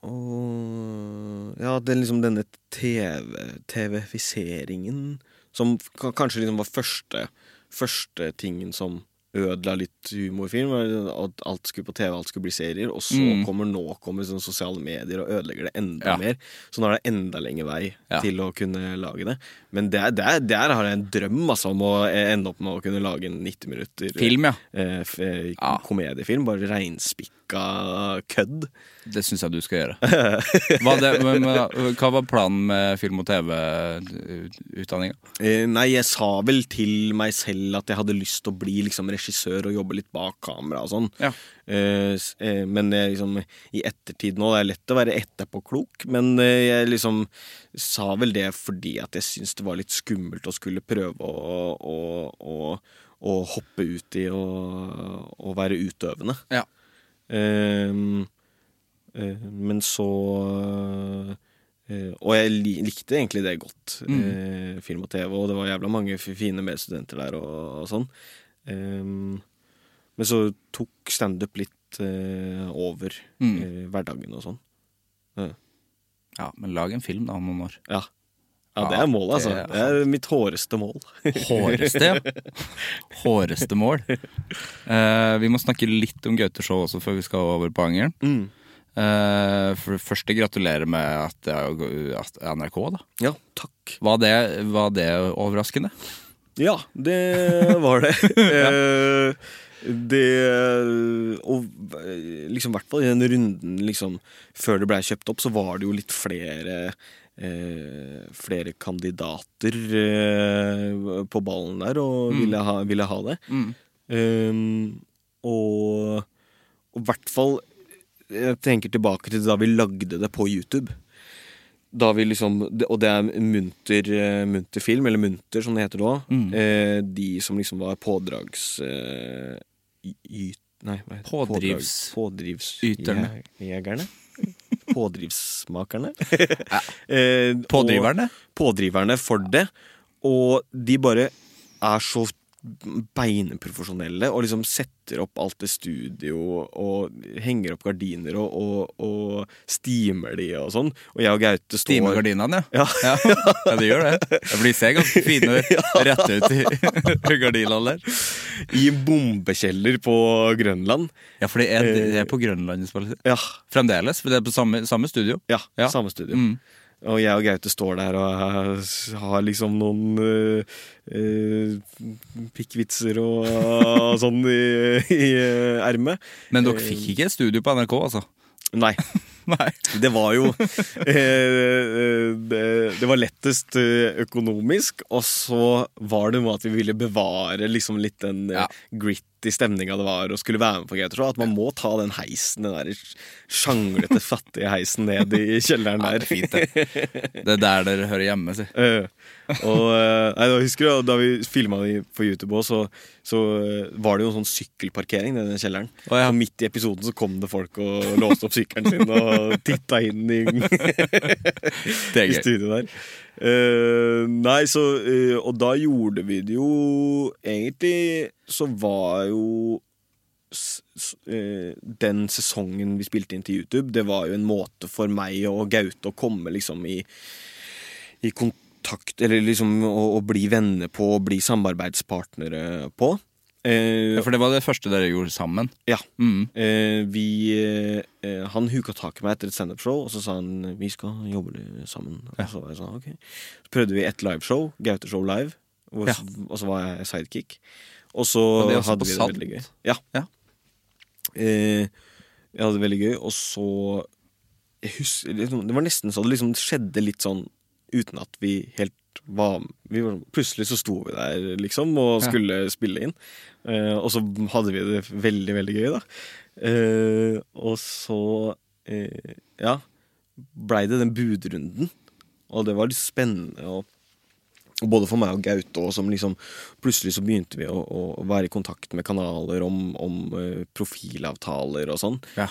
S2: Og Ja, det er liksom denne TV TV-fiseringen som kanskje liksom var første Første tingen som ødela litt humorfilm. At alt skulle på TV, alt skulle bli serier. Og så
S1: Mm.
S2: kommer nå kommer sånne sosiale medier og ødelegger det enda
S1: Ja.
S2: mer. Så nå er det enda lengre vei
S1: Ja.
S2: til å kunne lage det. Men der, der, der har jeg en drøm altså, om å ende opp med å kunne lage en 90 minutter
S1: Film, ja.
S2: eh, eh, komediefilm. Bare reinspikka kødd.
S1: Det syns jeg du skal gjøre. *laughs* Hva, det, men, hva var planen med film- og TV-utdanninga?
S2: Eh, nei, jeg sa vel til meg selv at jeg hadde lyst til å bli liksom, regissør og jobbe litt bak kamera og sånn.
S1: Ja.
S2: Eh, eh, men liksom, i ettertid nå Det er lett å være etterpåklok, men eh, jeg liksom sa vel det fordi at jeg syntes det var litt skummelt å skulle prøve å, å, å, å hoppe ut i å, å være utøvende.
S1: Ja.
S2: Ehm, eh, men så eh, Og jeg likte egentlig det godt, eh, film og TV, og det var jævla mange fine medstudenter der og, og sånn. Men så tok standup litt eh, over
S1: Mm.
S2: eh, hverdagen og sånn.
S1: ja, men lag en film, da, om noen år.
S2: Ja. Ja, det er målet, altså.
S1: det-
S2: er mitt håreste mål.
S1: Håreste, ja. *laughs* Håreste mål. Uh, vi må snakke litt om Gaute Show også før vi skal over på angeren.
S2: Mm.
S1: Uh, for det første, gratulerer med at det er NRK, da.
S2: Ja, takk.
S1: Var det, var det overraskende?
S2: Ja, det var det. *laughs* Eh, det Og liksom, i hvert fall i den runden liksom, før det blei kjøpt opp, så var det jo litt flere Flere kandidater eh, på ballen der og ville, ha, ville ha det.
S1: Mm.
S2: Um, og i hvert fall Jeg tenker tilbake til da vi lagde det på YouTube. Da vi liksom, Og det er munter, eh, munter film, eller munter som det heter da.
S1: Mm.
S2: Eh, de som liksom var pådrags... Eh, y, nei, hva heter?
S1: Pådrivs-
S2: Pådrivs...
S1: Yterne.
S2: Jegerne? Pådrivsmakerne? *laughs* eh,
S1: Pådriverne?
S2: pådriverne for det. Og de bare er så beineprofesjonelle og liksom setter opp alt det studio og henger opp gardiner og, og, og stimer de og sånn. Og jeg og Gaute står
S1: Stimer gardinene, ja.
S2: Ja.
S1: ja. Ja, det gjør det. Det blir ser ganske fine *laughs* rett ut *laughs* i gardinene der.
S2: i bombekjeller på Grønland.
S1: Ja, for det er, det er på Grønland.
S2: Ja,
S1: Fremdeles, for det er på samme, samme studio.
S2: ja,
S1: Ja.
S2: samme studio.
S1: Mm.
S2: Og jeg og Gaute står der og har- liksom noen uh, pikkvitser og uh, *laughs* sånn i, i uh, ermet.
S1: Men dere fikk ikke et studio på NRK, altså?
S2: Nei. *laughs*
S1: Nei.
S2: Det var jo eh, det, det var lettest eh, økonomisk, og så var det noe at vi ville bevare liksom litt den eh,
S1: Ja.
S2: Gritty stemninga det var å skulle være med på Gaute Show. At man må ta den heisen, den der sjanglete, fattige heisen ned i kjelleren
S1: Ja,
S2: der.
S1: det er fint, det. Det er der dere hører hjemme, si. *laughs*
S2: Eh, og eh, nei, da husker jeg, Da vi filma det på YouTube òg, så, så eh, var det jo en sånn sykkelparkering i den kjelleren.
S1: Og ja.
S2: Midt i episoden så kom det folk og låste opp sykkelen sin og titta inn i, *laughs* i studioet der. Eh, nei, så uh, Og da gjorde vi det jo Egentlig så var jo eh, den sesongen vi spilte inn til YouTube, det var jo en måte for meg og Gaute å komme liksom i, i kontakt Eller liksom å, å bli venner på, å bli samarbeidspartnere på. Eh,
S1: Ja, for det var det første dere gjorde sammen.
S2: ja.
S1: Mm.
S2: Eh, vi eh, Han huka tak i meg etter et standup-show, og så sa han vi skal jobbe sammen. Og så var jeg sånn, ok Så prøvde vi ett liveshow, Gaute Show Live, og,
S1: Ja.
S2: og så var jeg sidekick. Og så
S1: også
S2: hadde vi det
S1: Sant.
S2: veldig gøy. Ja.
S1: Ja.
S2: Eh, jeg hadde det veldig gøy, og så jeg husker, liksom, Det var nesten så det liksom skjedde litt sånn uten at vi helt var, vi var Plutselig så sto vi der, liksom, og
S1: Ja.
S2: skulle spille inn. Uh, og så hadde vi det veldig, veldig gøy, da. Uh, og så uh, Ja, blei det den budrunden. Og det var litt spennende. Og, og både for meg og Gaute òg, som liksom Plutselig så begynte vi å, å være i kontakt med kanaler om, om profilavtaler og sånn.
S1: Ja.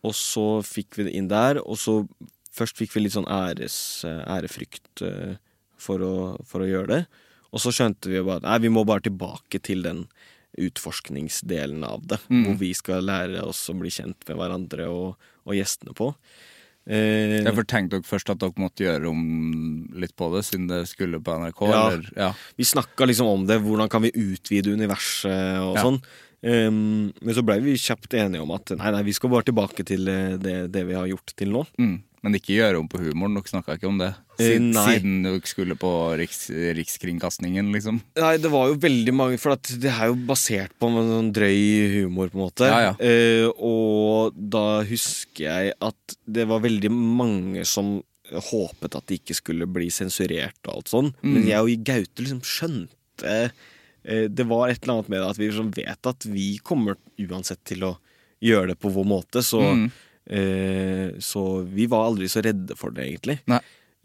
S2: Og så fikk vi det inn der, og så først fikk vi litt sånn æres, ærefrykt eh, for, å, for å gjøre det. Og så skjønte vi jo bare at nei, vi må bare tilbake til den utforskningsdelen av det.
S1: Mm.
S2: Hvor vi skal lære oss å bli kjent med hverandre og, og gjestene på. Eh,
S1: Derfor tenkte dere først at dere måtte gjøre om litt på det, siden det skulle på NRK?
S2: Ja.
S1: Eller? Ja.
S2: Vi snakka liksom om det, hvordan kan vi utvide universet og
S1: Ja.
S2: sånn. Um, men så blei vi kjapt enige om at nei, nei, vi skal bare tilbake til eh, det, det vi har gjort til nå.
S1: Mm. Men ikke gjøre om på humoren. Dere snakka ikke om det?
S2: Eh,
S1: Siden,
S2: nei.
S1: siden dere skulle på riks, Rikskringkastingen, liksom?
S2: Nei, det var jo veldig mange For det er jo basert på en sånn drøy humor, på en måte.
S1: Ja, ja.
S2: Eh, og da husker jeg at det var veldig mange som håpet at det ikke skulle bli sensurert og alt sånn. Men
S1: Mm.
S2: jeg og Gaute liksom skjønte eh, Det var et eller annet med det at vi liksom vet at vi kommer uansett til å gjøre det på vår måte, så
S1: Mm.
S2: Eh, Så vi var aldri så redde for det, egentlig.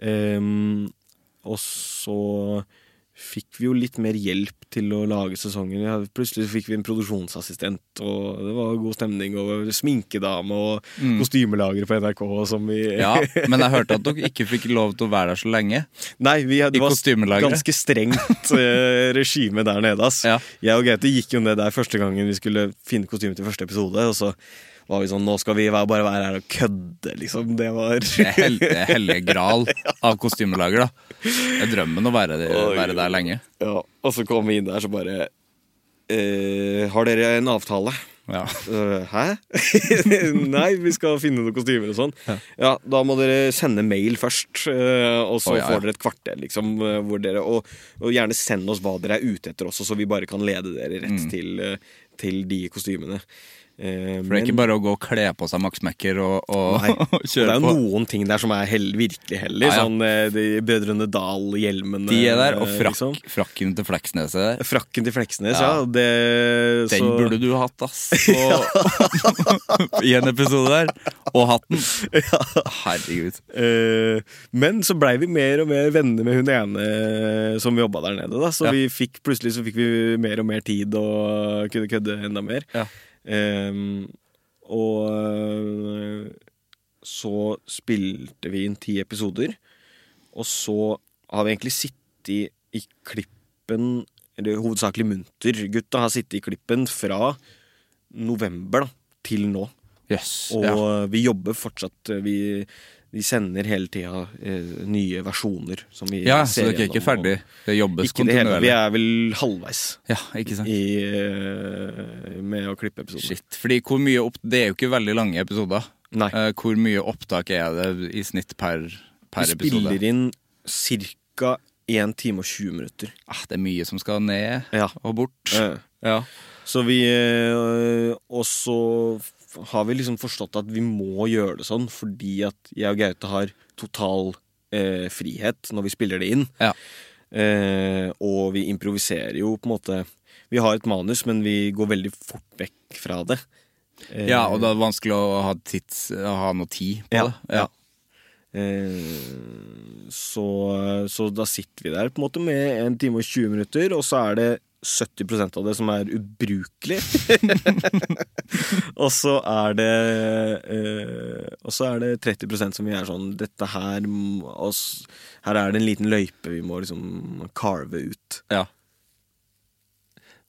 S2: Ehm, og så fikk vi jo litt mer hjelp til å lage sesongen. Ja, plutselig fikk vi en produksjonsassistent, og det var god stemning, og sminkedame og
S1: Mm.
S2: kostymelager på NRK som vi *laughs*
S1: Ja, men jeg hørte at dere ikke fikk lov til å være der så lenge.
S2: Nei, vi, det var ganske strengt eh, regime der nede, ass.
S1: Ja.
S2: Jeg og Gaute gikk jo ned der første gangen vi skulle finne kostyme til første episode, og så var vi sånn Nå skal vi bare være her og kødde, liksom. Det var
S1: Det er hel- hellige gral av kostymelager, da. Det er drømmen å være, være der lenge.
S2: Ja, og så kom vi inn der, så bare eh, Har dere en avtale?
S1: Ja.
S2: Hæ? *laughs* Nei, vi skal finne noen kostymer og sånn. Ja. da må dere sende mail først, øh, og så
S1: oh, ja, ja.
S2: får dere et kvarter, liksom. Hvor dere, og, og gjerne send oss hva dere er ute etter også, så vi bare kan lede dere rett
S1: Mm.
S2: til, øh, til de kostymene. Eh,
S1: For det er ikke bare å gå og kle på seg Max Mekker og, og, *laughs* og
S2: på? det er
S1: på.
S2: noen ting der som er hell, virkelig hellig.
S1: Ja, ja.
S2: Sånn eh, de Brødrene Dal-hjelmene.
S1: De er der, og
S2: eh,
S1: frakk,
S2: liksom.
S1: frakken til Fleksnes er der.
S2: Frakken til Fleksnes,
S1: Ja.
S2: ja. Det,
S1: Den
S2: så,
S1: burde du hatt, ass. *laughs* *laughs* I en episode der. Og hatten. Herregud.
S2: Eh, men så blei vi mer og mer venner med hun ene som jobba der nede. Da. Så vi fikk, plutselig så fikk vi mer og mer tid og kunne kødde enda mer.
S1: Ja.
S2: Eh, og eh, så spilte vi inn ti episoder. Og så har vi egentlig sittet i klippen Eller hovedsakelig Munter-gutta har sittet i klippen fra november da, til nå.
S1: Yes,
S2: Og
S1: ja.
S2: vi jobber fortsatt Vi, vi sender hele tida eh, nye versjoner som vi
S1: ja, så
S2: ser
S1: dere er ikke ferdig? Det jobbes
S2: Ikke det hele. Vi er vel halvveis
S1: Ja, ikke sant?
S2: i, eh, med å klippe episoder.
S1: Shit. Fordi hvor mye opp... Det er jo ikke veldig lange episoder.
S2: Nei.
S1: Eh, hvor mye opptak er det i snitt per, per
S2: Vi
S1: episode?
S2: spiller inn ca. 1 time og 20 minutter.
S1: Ah, det er mye som skal ned
S2: Ja.
S1: og bort.
S2: Eh,
S1: Ja.
S2: Så vi Og så har vi liksom forstått at vi må gjøre det sånn fordi at jeg og Gaute har total eh, frihet når vi spiller det inn.
S1: Ja.
S2: Eh, og vi improviserer jo på en måte Vi har et manus, men vi går veldig fort vekk fra det. Eh,
S1: ja, og det er vanskelig å ha, tids, å ha noe tid på
S2: Ja,
S1: det.
S2: ja. Eh, så, så da sitter vi der på en måte med en time og 20 minutter, og så er det 70% av det som er ubrukelig. *laughs* og så er det øh, Og så er det 30% som vi er sånn Dette her oss, Her er det en liten løype vi må liksom carve ut.
S1: Ja.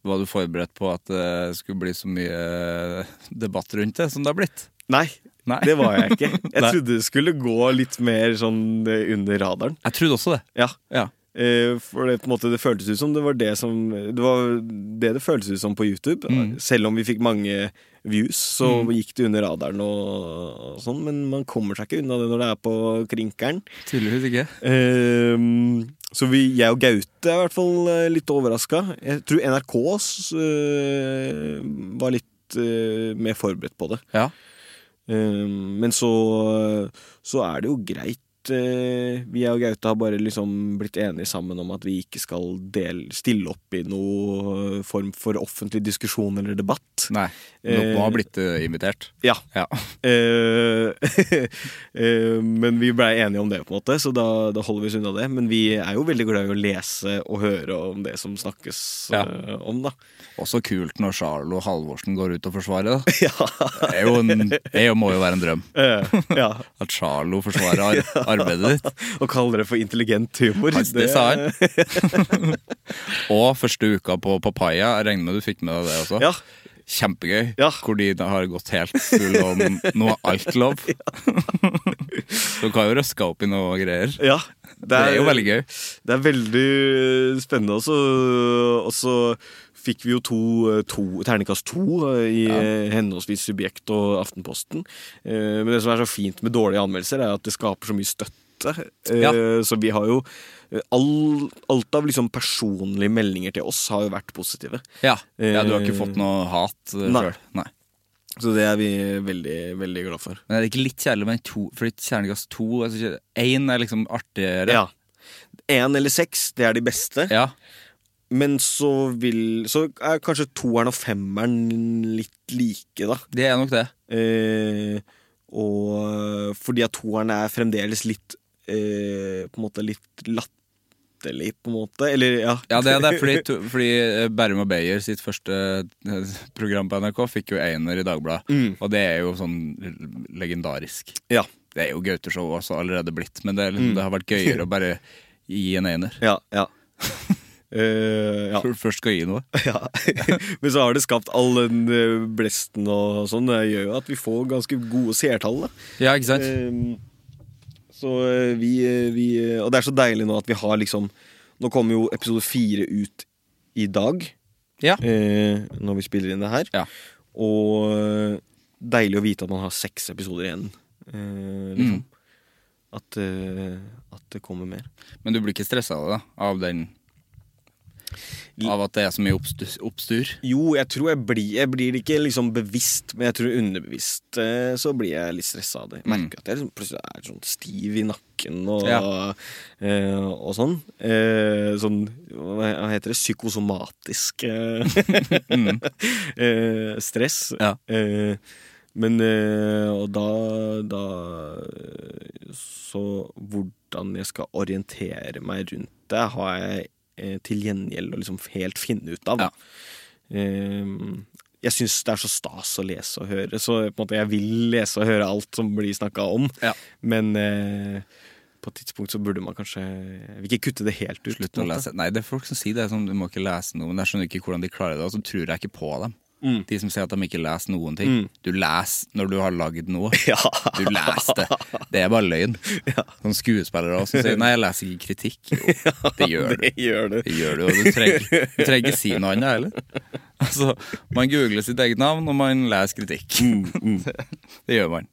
S1: Var du forberedt på at det skulle bli så mye debatt rundt det som det har blitt?
S2: Nei,
S1: Nei.
S2: det var jeg ikke. *laughs* Jeg trodde det skulle gå litt mer sånn eh, under radaren.
S1: Jeg trodde også det.
S2: Ja.
S1: Ja.
S2: Eh, For det, på en måte, det føltes ut som det var det som Det var det det føltes ut som på YouTube.
S1: Mm.
S2: Selv om vi fikk mange views, så gikk det under radaren og, og sånn. Men man kommer seg ikke unna det når det er på krinkeren.
S1: Tydeligvis ikke.
S2: Eh, så vi, jeg og Gaute er i hvert fall eh, litt overraska. Jeg tror NRK eh, var litt eh, mer forberedt på det.
S1: Ja.
S2: Eh, men så, så er det jo greit. Eh, Vi og Gaute har bare liksom blitt enige sammen om at vi ikke skal del, stille opp i noe form for offentlig diskusjon eller debatt.
S1: Nei. Noen
S2: har
S1: ha blitt eh, invitert.
S2: Ja.
S1: Ja. *laughs* *laughs*
S2: Eh, men vi blei enige om det, på en måte så da, da holder vi oss unna det. Men vi er jo veldig glad i å lese og høre om det som snakkes
S1: Ja.
S2: om, da.
S1: Også kult når Charlo Halvorsen går ut og forsvarer da. *laughs*
S2: ja.
S1: Det, er jo en, det må jo være en drøm.
S2: Ja.
S1: At Charlo forsvarer ar arbeidet ditt. *laughs*
S2: Og kaller det for intelligent humor.
S1: Hans, det sa han. Og første uka på Papaya, jeg regner med du fikk med deg det også.
S2: Ja.
S1: Kjempegøy.
S2: Ja.
S1: Hvor de har gått helt full Nå noe alt-lov. Så du kan jo røske opp i noe greier.
S2: ja.
S1: Det er jo veldig gøy.
S2: Det er veldig spennende også. Og så fikk vi jo to, to terningkast to eh, i ja. henholdsvis Subjekt og Aftenposten. Eh, Men det som er så fint med dårlige anmeldelser, er at det skaper så mye støtte. Eh,
S1: Ja.
S2: Så vi har jo eh, all, Alt av liksom personlige meldinger til oss har jo vært positive.
S1: Ja. ja, du har ikke fått noe hat
S2: Nei.
S1: sjøl? Nei.
S2: Så det er vi veldig, veldig glad for.
S1: Men er det ikke litt kjedelig med to? Fordi terningkast to altså, Én er liksom artigere.
S2: Ja. Én eller seks, det er de beste.
S1: Ja.
S2: Men så vil Så er kanskje toeren og femmeren litt like, da.
S1: Det er nok det.
S2: Eh, og fordi at toeren er fremdeles litt eh, På en måte litt latterlig, på en måte. Eller, ja.
S1: Ja, det er det, fordi, to- fordi eh, Bærum og Beyer sitt første eh, program på NRK fikk jo einer i Dagbladet.
S2: Mm.
S1: Og det er jo sånn legendarisk.
S2: ja.
S1: Det er jo Gauteshow også allerede blitt, men det, er liksom,
S2: Mm.
S1: det har vært gøyere å bare gi en einer.
S2: Ja. ja. Uh, *laughs* ja.
S1: Du først skal gi noe. *laughs*
S2: ja. Men så har det skapt all den blesten og sånn. Det gjør jo at vi får ganske gode seertall. da.
S1: Ja, ikke sant?
S2: Ehm, så eh, vi, eh, vi Og det er så deilig nå at vi har liksom Nå kommer jo episode fire ut i dag.
S1: Ja.
S2: eh, når vi spiller inn det her.
S1: Ja.
S2: Og eh, deilig å vite at man har seks episoder igjen. Eh, liksom. At, eh, at det kommer mer.
S1: Men du blir ikke stressa av det? Av den Av at det er så mye oppstyr? oppstyr?
S2: Jo, jeg tror jeg blir Jeg blir ikke liksom bevisst, men jeg tror underbevisst eh, så blir jeg litt stressa av det. Jeg merker at jeg liksom plutselig er sånn stiv i nakken og,
S1: Ja.
S2: og, og sånn. Eh, sånn Hva heter det? Psykosomatisk eh, *laughs* *laughs* eh, stress.
S1: Ja.
S2: Eh, men eh, Og da, da eh, Så hvordan jeg skal orientere meg rundt det, har jeg eh, til gjengjeld å liksom helt finne ut av.
S1: Ja.
S2: Eh, jeg syns det er så stas å lese og høre, så på en måte jeg vil lese og høre alt som blir snakka om.
S1: Ja.
S2: Men eh, på et tidspunkt så burde man kanskje Jeg vil ikke kutte det helt ut.
S1: Slutt å lese. Nei, det er folk som sier det. Sånn, du må ikke lese noe. Men jeg skjønner ikke hvordan de klarer det, og så tror jeg ikke på dem.
S2: Mm.
S1: De som sier at de ikke leser noen ting. Du leser når du har lagd noe. *laughs*
S2: Ja.
S1: Du leser det. Det er bare løgn. *laughs* Sånn skuespillere også, som sier 'nei, jeg leser ikke kritikk'. Jo, *laughs* det gjør du.
S2: Det gjør du.
S1: Det gjør du, og du trenger, ikke si noe annet heller. Altså, man googler sitt eget navn, og man leser kritikk.
S2: Mm,
S1: Det gjør man.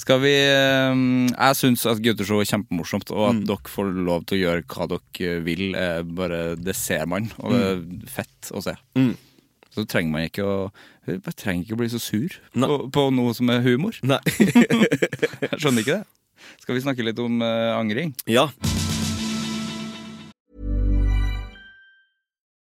S1: Skal vi eh, Jeg syns at Gutteshow er kjempemorsomt, og
S2: Mm.
S1: at dere får lov til å gjøre hva dere vil. er Bare, det ser man, og det er fett å se.
S2: Mm.
S1: Så trenger man ikke å Man trenger ikke å bli så sur på, på noe som er humor.
S2: Nei. *laughs*
S1: Jeg skjønner ikke det. Skal vi snakke litt om eh, angring?
S2: ja.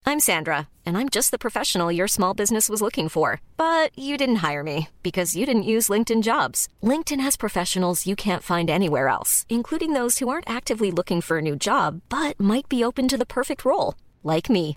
S3: I'm Sandra, and I'm just the professional your small business was looking for. But you didn't hire me because you didn't use LinkedIn jobs. LinkedIn has professionals you can't find anywhere else, including those who aren't actively looking for a new job but might be open to the perfect role, like me.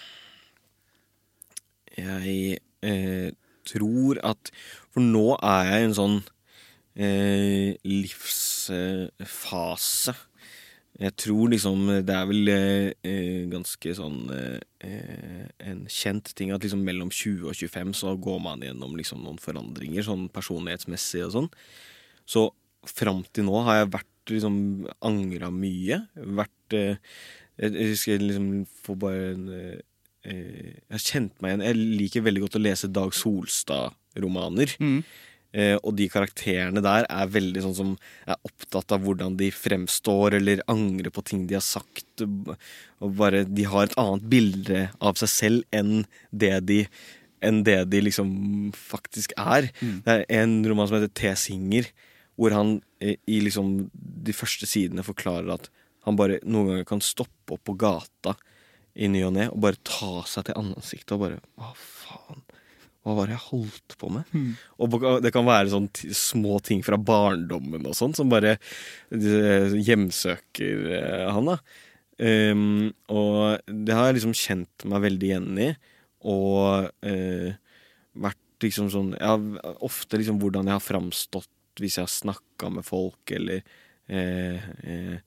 S2: jeg eh, tror at For nå er jeg i en sånn eh, livsfase. jeg tror liksom det er vel eh, eh, ganske sånn eh, eh, en kjent ting at liksom mellom 20 og 25 så går man gjennom liksom noen forandringer, sånn personlighetsmessig og sånn. Så fram til nå har jeg vært liksom angra mye. Vært Jeg skal liksom få bare en eh, Jeg har kjent meg igjen Jeg liker veldig godt å lese Dag Solstad-romaner. Eh, og de karakterene der er veldig sånn som er opptatt av hvordan de fremstår, eller angrer på ting de har sagt. Og bare De har et annet bilde av seg selv enn det de enn det de liksom faktisk er. Det er en roman som heter T. Singer, hvor han eh, i liksom de første sidene forklarer at han bare noen ganger kan stoppe opp på gata i ny og ne og bare ta seg til ansiktet og bare Hva faen? Hva var det jeg holdt på med? Og det kan være sånn små ting fra barndommen og sånn, som bare eh, hjemsøker eh, han, da. Um, og det har jeg liksom kjent meg veldig igjen i, og uh, vært liksom sånn Ja, ofte liksom hvordan jeg har framstått hvis jeg har snakka med folk, eller eh,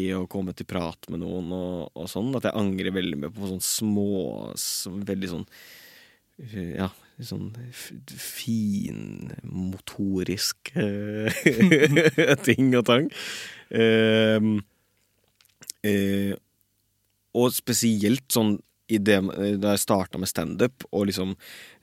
S2: eh, å komme til prat med noen og, og sånn. At jeg angrer veldig mye på sånne små Veldig sånn eh, Ja, sånn finmotorisk eh, *laughs* ting og tang. Uh, uh, og spesielt sånn i det, da jeg starta med standup og liksom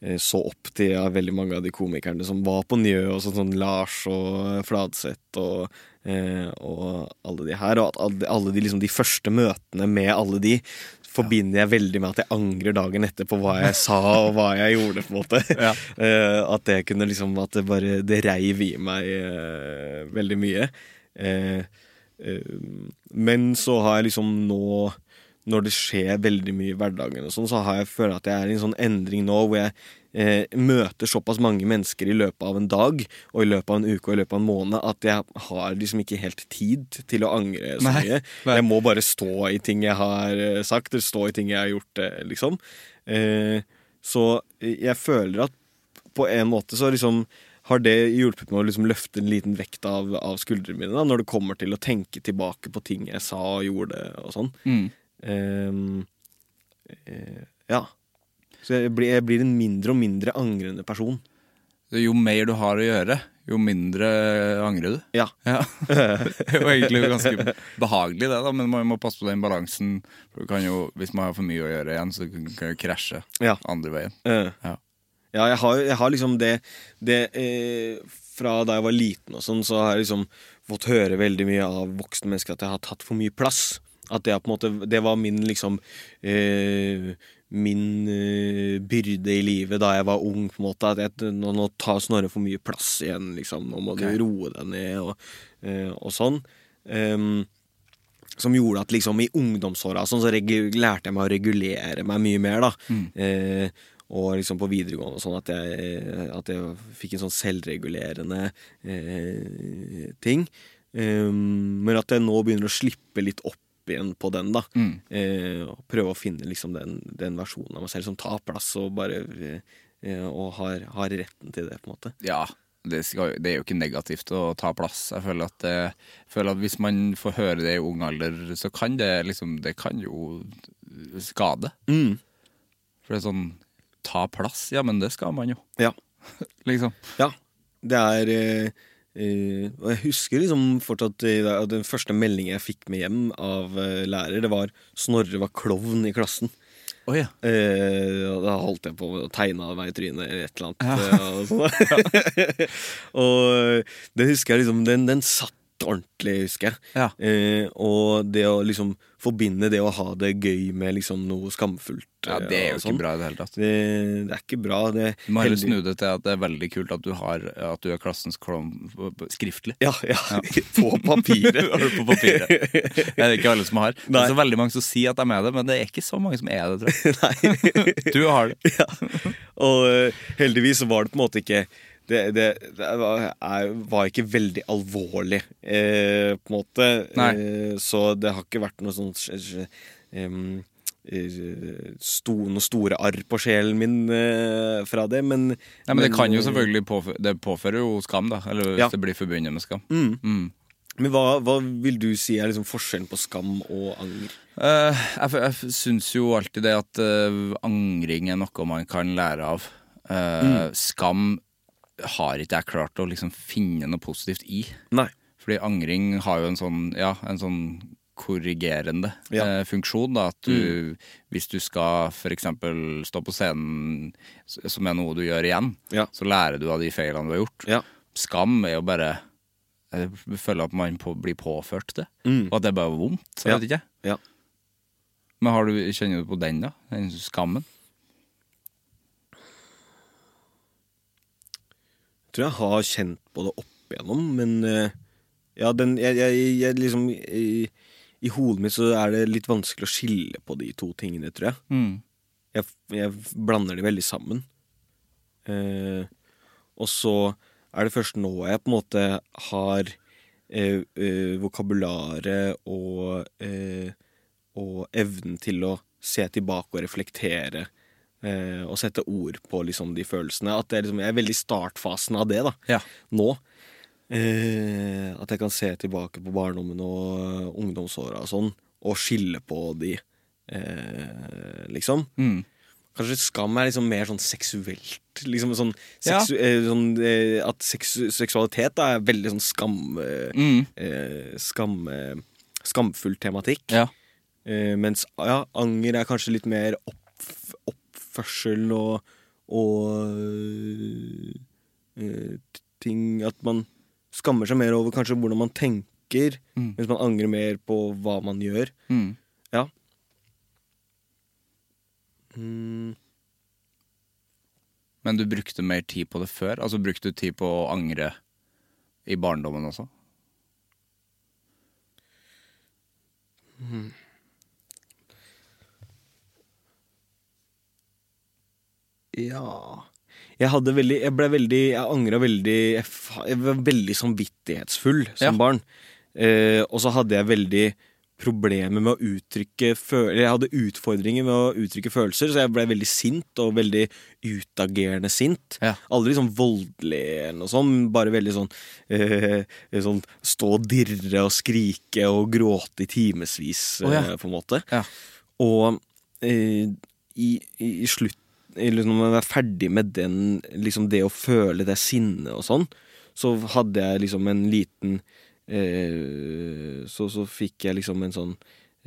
S2: eh, så opp til ja, veldig mange av de komikerne som var på Njø, og sånn, sånn Lars og Fladseth og, og alle de her, og at alle, de, liksom, de første møtene med alle de forbinder jeg veldig med at jeg angrer dagen etter på hva jeg sa og hva jeg gjorde. på en måte *laughs* Eh, At det kunne liksom At det bare Det reiv i meg eh, veldig mye. Eh, eh, Men så har jeg liksom nå Når det skjer veldig mye i hverdagen, og sånn, så har jeg føler at jeg er i en sånn endring nå hvor jeg eh, møter såpass mange mennesker i løpet av en dag, og i løpet av en uke og i løpet av en måned, at jeg har liksom ikke helt tid til å angre så mye. Jeg må bare stå i ting jeg har eh, sagt, eller stå i ting jeg har gjort, eh, liksom. Eh, så jeg føler at på en måte så liksom har det hjulpet meg å liksom løfte en liten vekt av, av skuldrene mine da, når det kommer til å tenke tilbake på ting jeg sa og gjorde og sånn.
S1: Mm.
S2: Ehm, eh, ja. Så jeg blir, jeg blir en mindre og mindre angrende person.
S1: Jo mer du har å gjøre, jo mindre angrer du.
S2: Ja. *laughs*
S1: Ja. Det jo egentlig ganske behagelig, det, da, men man må passe på den balansen. For du kan jo, hvis man har for mye å gjøre igjen, så kan du krasje
S2: Ja.
S1: andre veien. Ja.
S2: Ja, jeg har, jeg har liksom det, det eh, Fra da jeg var liten og sånn, så har jeg liksom fått høre veldig mye av voksne mennesker at jeg har tatt for mye plass. At det, på en måte, det var min liksom eh, Min uh, byrde i livet da jeg var ung, på en måte. At jeg, nå, nå tar Snorre for mye plass igjen, liksom. Nå må
S1: okay.
S2: du roe deg ned, og, uh, og sånn. Um, som gjorde at liksom i ungdomsåra sånn, så lærte jeg meg å regulere meg mye mer. da eh, Og liksom på videregående og sånn at jeg, at jeg fikk en sånn selvregulerende eh, ting. Um, men at jeg nå begynner å slippe litt opp igjen på den. da
S1: Mm.
S2: eh, Og prøve å finne liksom den, den versjonen av meg selv som tar plass og bare eh, Og har, har retten til det, på en måte.
S1: Ja, det, skal, det er jo ikke negativt å ta plass. Jeg føler at, det, jeg føler at hvis man får høre det i ung alder, så kan det liksom Det kan jo skade.
S2: Mm.
S1: For det er sånn Ta plass, ja, men det skal man jo.
S2: Ja. *laughs*
S1: Liksom.
S2: Ja, det er eh, eh, Og jeg husker liksom fortsatt uh, den første meldingen jeg fikk med hjem av uh, lærer, det var 'Snorre var klovn i klassen'.
S1: Oh, ja.
S2: Og da holdt jeg på å tegne meg i trynet eller et eller annet. eh, og sånn. *laughs* *laughs* og det husker jeg liksom Den, den satt ordentlig, husker jeg.
S1: Ja.
S2: Eh, og det å liksom forbinde det å ha det gøy med liksom noe skamfullt.
S1: ja, det er
S2: eh,
S1: jo ikke
S2: sånn.
S1: bra i det hele tatt.
S2: Det, det er ikke bra. Det,
S1: Du må heller snu det til at det er veldig kult at du, har, at du er klassens klovn skriftlig.
S2: Ja, ja. *laughs* på papiret. *laughs*
S1: På papiret. *laughs* Det er ikke alle som har. Det er så veldig mange som sier at de er det, men det er ikke så mange som er det, tror jeg.
S2: Nei.
S1: Du har det.
S2: ja. Og eh, heldigvis var det på en måte ikke det, det, det var, er, var ikke veldig alvorlig, eh, på en måte. Eh, så det har ikke vært noe sånt eh, sto, noe store arr på sjelen min eh, fra det, men
S1: Nei, men det kan jo selvfølgelig påføre, Det påfører jo skam, da. Eller hvis
S2: Ja.
S1: det blir forbundet med skam.
S2: Mm.
S1: Mm.
S2: Men hva, hva vil du si er liksom forskjellen på skam og anger?
S1: Uh, jeg, jeg syns jo alltid det at uh, angring er noe man kan lære av. Eh, Skam har ikke jeg klart å liksom finne noe positivt i.
S2: Nei.
S1: Fordi angring har jo en sånn, ja, en sånn korrigerende
S2: Ja.
S1: eh, funksjon. Da, at du, Hvis du skal f.eks. stå på scenen, som er noe du gjør igjen,
S2: Ja.
S1: så lærer du av de feilene du har gjort.
S2: Ja.
S1: Skam er jo bare Jeg føler at man på, blir påført det.
S2: Mm.
S1: Og at det er bare vondt. Jeg vet ikke.
S2: Ja.
S1: Men har du, kjenner du på den, da? Den skammen?
S2: Tror jeg har kjent på det opp igjennom, men eh, ja, den, jeg, jeg, jeg liksom i, I hodet mitt så er det litt vanskelig å skille på de to tingene, tror jeg.
S1: Mm.
S2: Jeg, jeg blander de veldig sammen. Eh, og så er det først nå jeg på en måte har eh, eh, vokabularet og, eh, og evnen til å se tilbake og reflektere eh, og sette ord på liksom de følelsene. At jeg, liksom, jeg er veldig i startfasen av det da,
S1: Ja.
S2: nå. Eh, at jeg kan se tilbake på barndommen og ungdomsåra og sånn, og skille på de, eh, liksom.
S1: Mm.
S2: Kanskje skam er liksom mer sånn seksuelt. Liksom sånn, seksu ja. sånn eh, At seksu seksualitet da er veldig sånn skam... Eh,
S1: Mm.
S2: eh, skam eh, skamfull tematikk.
S1: Ja.
S2: Eh, mens ja, anger er kanskje litt mer opp, oppførsel og, og eh, ting At man skammer seg mer over kanskje hvordan man tenker,
S1: Mm.
S2: mens man angrer mer på hva man gjør.
S1: Mm.
S2: Ja. Mm.
S1: Men du brukte mer tid på det før? Altså Brukte du tid på å angre i barndommen også?
S2: Ja Jeg hadde veldig Jeg ble veldig Jeg angra veldig jeg, jeg var veldig samvittighetsfull som
S1: Ja.
S2: barn. Eh, og så hadde jeg veldig problemer med å uttrykke følelser Jeg hadde utfordringer med å uttrykke følelser, så jeg ble veldig sint og veldig utagerende sint.
S1: Ja.
S2: Aldri sånn voldelig eller noe sånt, bare veldig sånn, eh, sånn Stå og dirre og skrike og gråte i timevis,
S1: oh, ja.
S2: eh, på en måte.
S1: Ja.
S2: Og eh, i, i, i slutt eller Når man er ferdig med den, liksom det å føle det sinnet og sånn, så hadde jeg liksom en liten eh, så, så fikk jeg liksom en sånn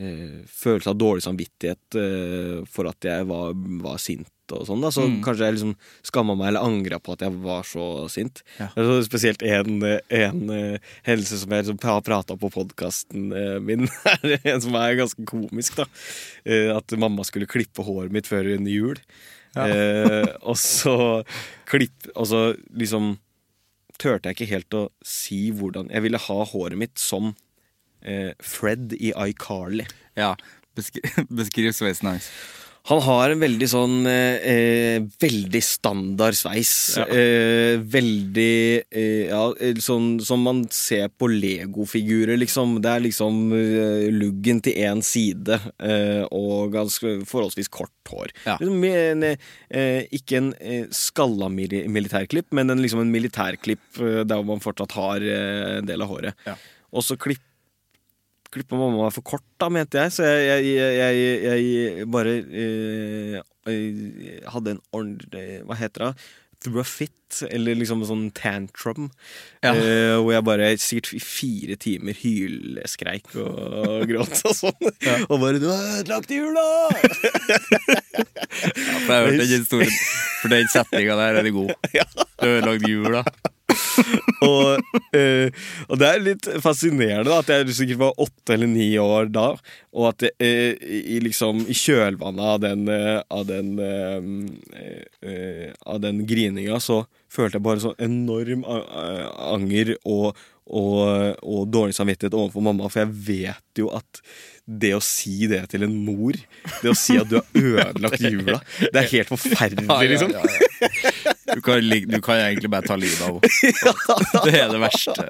S2: eh, følelse av dårlig samvittighet eh, for at jeg var, var sint og sånn. da Så
S1: Mm.
S2: kanskje jeg liksom skamma meg eller angra på at jeg var så sint.
S1: Ja.
S2: Altså, spesielt en, en uh, hendelse som jeg liksom har prata på podkasten min, *laughs* er en som er ganske komisk. da uh, At mamma skulle klippe håret mitt før en Eh, og så klipp Og så liksom turte jeg ikke helt å si hvordan Jeg ville ha håret mitt som eh, Fred i iCarly.
S1: Ja. Beskri *laughs* beskriv sveisen hans.
S2: Han har en veldig sånn eh, eh, Veldig standard sveis.
S1: Ja.
S2: Eh, veldig eh, Ja, eh, sånn som man ser på legofigurer, liksom. Det er liksom eh, luggen til én side eh, og ganske forholdsvis kort hår.
S1: Ja.
S2: Liksom, en, eh, ikke en skalla militærklipp, men en, liksom en militærklipp der man fortsatt har en del av håret.
S1: Ja.
S2: Og så klipp klippa mamma meg for kort, da, mente jeg. Så jeg, jeg, jeg, jeg, bare eh, hadde en ordentlig Hva heter det? Through a fit, eller liksom sånn tantrum.
S1: Ja.
S2: Eh, hvor jeg bare sikkert i fire timer hyleskreik og *laughs* gråt og sånn. Og bare 'Du har ødelagt jula!' *laughs*
S1: Ja, for jeg har hørt den historien. For den setninga der er det god. *laughs* Du har ødelagt jula. *laughs*
S2: og, uh, og det er litt fascinerende da, at jeg sikkert var åtte eller ni år da, og at jeg, uh, i, liksom, i kjølvannet av den, uh, av den, eh, av den grininga, så følte jeg bare sånn enorm anger og, og, og dårlig samvittighet overfor mamma, for jeg vet jo at det å si det til en mor, det å si at du har ødelagt *laughs* jula, det er helt forferdelig, liksom.
S1: Ja, ja, ja. Du, kan, du kan egentlig bare ta livet av henne. *laughs* Det er det verste.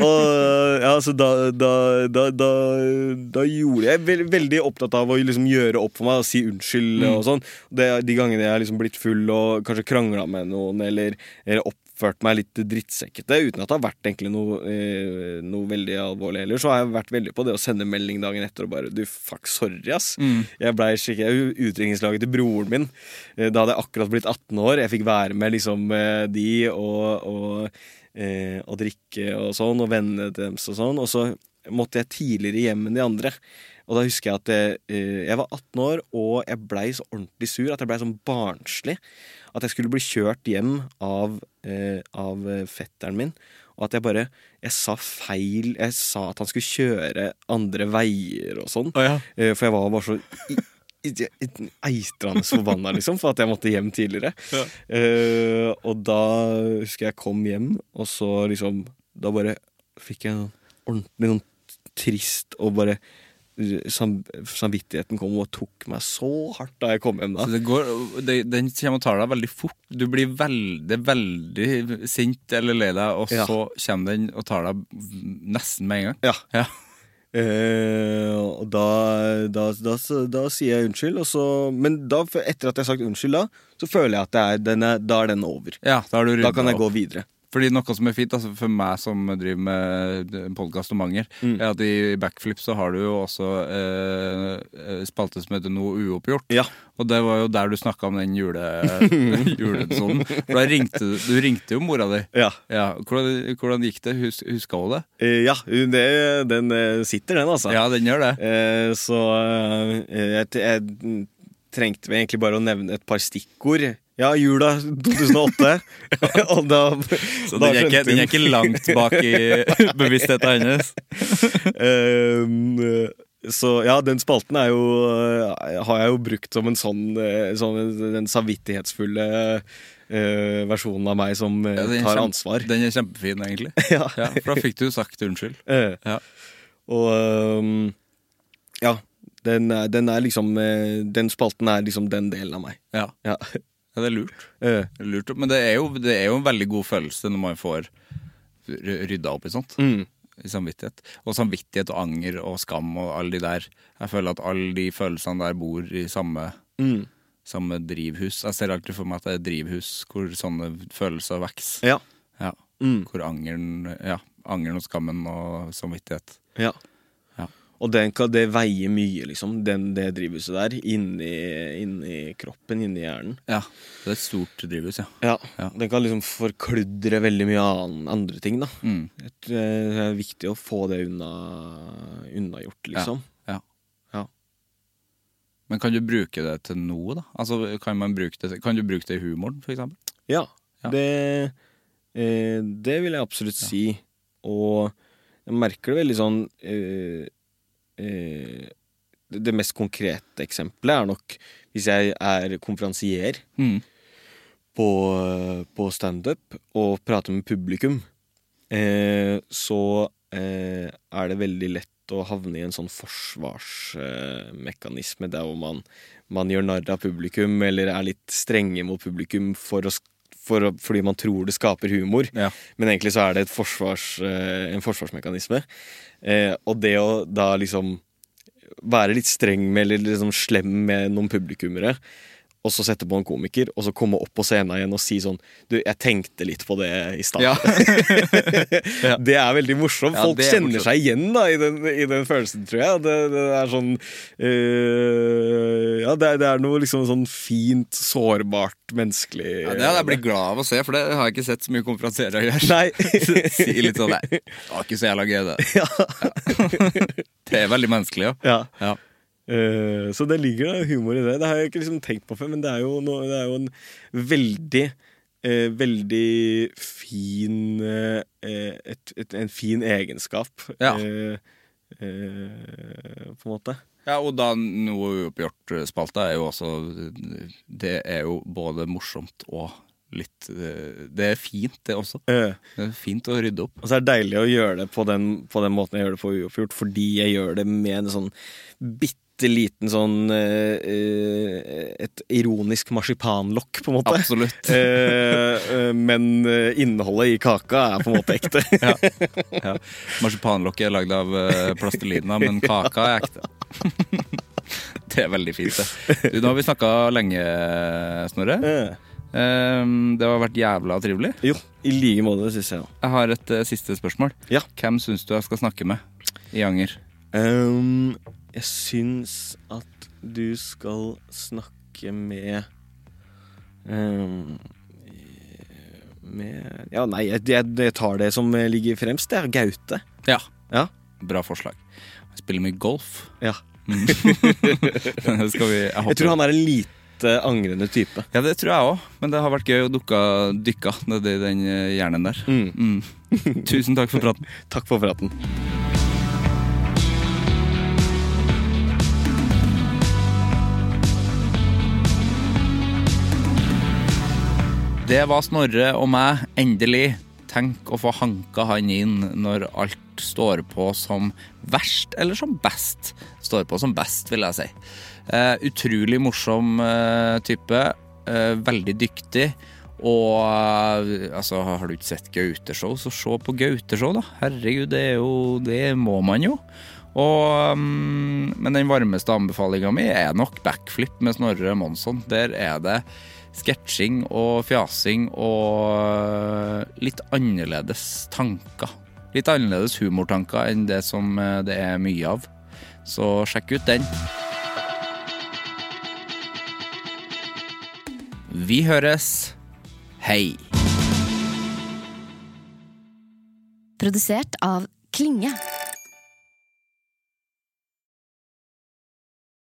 S2: Og ja, så da, da, da, da, gjorde jeg veld, veldig opptatt av å liksom gjøre opp for meg og si unnskyld og sånn. De gangene jeg har liksom blitt full og kanskje krangla med noen eller, eller oppført meg litt drittsekkete, uten at det har vært egentlig noe, eh, noe veldig alvorlig heller, så har jeg vært veldig på det å sende melding dagen etter og bare Du, fuck, sorry, ass. Jeg blei utdrikningslaget til broren min. Eh, Da hadde jeg akkurat blitt 18 år. Jeg fikk være med liksom eh, de og, og eh, og drikke og sånn, og vennene deres og sånn. Og så måtte jeg tidligere hjem enn de andre. Og da husker jeg at jeg, eh, jeg var 18 år, og jeg blei så ordentlig sur at jeg blei sånn barnslig. At jeg skulle bli kjørt hjem av, eh, av eh, fetteren min. Og at jeg bare Jeg sa feil. Jeg sa at han skulle kjøre andre veier og sånn.
S1: Oh, ja.
S2: Eh, For jeg var bare så eitrende forbanna, liksom, for at jeg måtte hjem tidligere.
S1: Ja.
S2: Eh, og da husker jeg kom hjem, og så liksom Da bare fikk jeg en ordentlig noen trist og bare Samvittigheten kom og tok meg så hardt da jeg kom hjem da.
S1: Så det går, det, den kommer og tar deg veldig fort. Du blir veldig, veldig sint eller lei deg, og
S2: Ja.
S1: så kommer den og tar deg nesten med en gang.
S2: Ja.
S1: Ja.
S2: Eh, og da, da, da, da, sier jeg unnskyld, så, men etter at jeg har sagt unnskyld, da, så føler jeg at det er, den er, da er den over.
S1: Ja, da, er du
S2: Da kan jeg
S1: opp.
S2: gå videre.
S1: Fordi noe som er fint altså for meg som driver med podkast og anger,
S2: Mm.
S1: er at i Backflip så har du jo også eh, eh, spalte som heter Noe uoppgjort.
S2: Ja.
S1: Og det var jo der du snakka om den jule, *laughs* julesonen. For da ringte du ringte jo mora di.
S2: Ja.
S1: Ja, hvordan, hvordan gikk det? Hus, Huska hun det?
S2: Eh, ja, det, den eh, sitter, den, altså.
S1: Ja, den gjør det.
S2: Eh, så eh, jeg, jeg trengte egentlig bare å nevne et par stikkord. Ja, jula 2008. *laughs* og da,
S1: Så den er, ikke, den er ikke langt bak i *laughs* bevisstheten hennes.
S2: um, så ja, den spalten er jo eh, har jeg jo brukt som en sånn, sånn den samvittighetsfulle uh, versjonen av meg som
S1: Ja,
S2: tar ansvar.
S1: Den er kjempefin, egentlig. *laughs*
S2: ja.
S1: Ja, for da fikk du sagt unnskyld.
S2: Uh,
S1: Ja.
S2: Og um, ja, den den er liksom Den spalten er liksom den delen av meg.
S1: Ja.
S2: Ja.
S1: Ja, det er lurt. Det er lurt. Men det er, jo, det er jo en veldig god følelse når man får ry- rydda opp i sånt.
S2: mm.
S1: I samvittighet. Og samvittighet og anger og skam og alle de der. Jeg føler at alle de følelsene der bor i samme,
S2: Mm.
S1: samme drivhus. Jeg ser alltid for meg at det er drivhus hvor sånne følelser vokser.
S2: Ja.
S1: Ja.
S2: Mm.
S1: Hvor angeren, ja, angeren og skammen og samvittighet.
S2: ja. Og den, det veier mye, liksom, den, det drivhuset der, inni, inni kroppen, inni hjernen.
S1: Ja. Det er et stort drivhus, ja.
S2: Ja.
S1: Ja.
S2: Den kan liksom forkludre veldig mye annen, andre ting, da.
S1: Mm.
S2: Jeg Det er viktig å få det unna, unnagjort, liksom.
S1: Ja.
S2: Ja.
S1: Men kan du bruke det til noe, da? Altså, kan, man bruke det, kan du bruke det i humoren, for eksempel?
S2: Ja. Det, eh, det vil jeg absolutt si. Og jeg merker det veldig sånn eh, eh, det, det mest konkrete eksempelet er nok hvis jeg er konferansier
S1: Mm.
S2: på, på standup og prater med publikum, eh, så eh, er det veldig lett å havne i en sånn forsvarsmekanisme der hvor man, man gjør narr av publikum eller er litt strenge mot publikum for å, for fordi man tror det skaper humor.
S1: Ja.
S2: Men egentlig så er det et forsvars, eh, en forsvarsmekanisme. Eh, og det å da liksom være litt streng med eller liksom slem med noen publikummere, og så sette på en komiker, og så komme opp på scenen igjen og si sånn Du, jeg tenkte litt på det i stad.
S1: Ja. *laughs* Ja.
S2: Det er veldig morsomt.
S1: Ja,
S2: Folk
S1: er
S2: kjenner
S1: morsomt.
S2: seg igjen da i den, i den følelsen, tror jeg. Det, det er sånn øh, Ja, det det er noe liksom sånn fint, sårbart, menneskelig
S1: Ja, det hadde jeg blitt glad av å se, for det har jeg ikke sett så mye konferansierer gjøre. *laughs* Si litt sånn Nei, det var ikke så jævla gøy, det. *laughs*
S2: ja.
S1: Det er veldig menneskelig, ja.
S2: ja. Eh, så det ligger da humor i det. Det har jeg ikke liksom tenkt på før, men det er jo, noe, det er jo en veldig eh, veldig fin eh, et, et, En fin egenskap.
S1: Ja.
S2: Eh, eh, på en måte.
S1: Ja, og da noe uoppgjort-spalta er jo også Det er jo både morsomt og litt Det er fint, det også.
S2: Eh,
S1: Det er fint å rydde opp.
S2: og så er det deilig å gjøre det på den, på den måten jeg gjør det på uoppgjort, fordi jeg gjør det med en sånn bitte liten sånn eh, eh, Et ironisk marsipanlokk, på en måte.
S1: Absolutt. *laughs*
S2: Eh, men innholdet i kaka er på en måte ekte. *laughs*
S1: Ja. ja. Marsipanlokket er lagd av plastelina, men kaka er ekte. *laughs* det er veldig fint, det. Du, nå har vi snakka lenge, Snorre.
S2: Eh,
S1: Um, det har vært jævla trivelig.
S2: jo, i like måte, syns jeg.
S1: Jeg har et siste spørsmål.
S2: Ja.
S1: Hvem syns du jeg skal snakke med i Anger?
S2: Um, jeg syns at du skal snakke med um, Med Ja, nei, jeg, jeg, tar det som ligger fremst. Det er Gaute.
S1: Ja.
S2: Ja.
S1: Bra forslag. Jeg spiller mye golf.
S2: Ja. *laughs*
S1: vi, jeg,
S2: Jeg tror han er en lite angrende type.
S1: Ja, det tror jeg òg, men det har vært gøy å dukke, dykka nedi den eh, hjernen der.
S2: Mm.
S1: Mm. *laughs* Tusen takk for praten.
S2: Takk for praten.
S1: Det var Snorre og meg, endelig. Tenk å få hanka han inn når alt står på som verst, eller som best. Står på som best, vil jeg si. Uh, utrolig morsom uh, type. Uh, veldig dyktig. Og altså, har du ikke sett Gauteshow, så se på Gauteshow, da. Herregud, det er jo Det må man jo. Og, mm, men den varmeste anbefalinga mi er nok backflip med Snorre Monsson. Der er det sketsjing og fjasing og øh, litt annerledes tanker. Litt annerledes humortanker enn det som øh, det er mye av. Så sjekk ut den. Vi høres. Hei.
S4: Produsert av Klinge.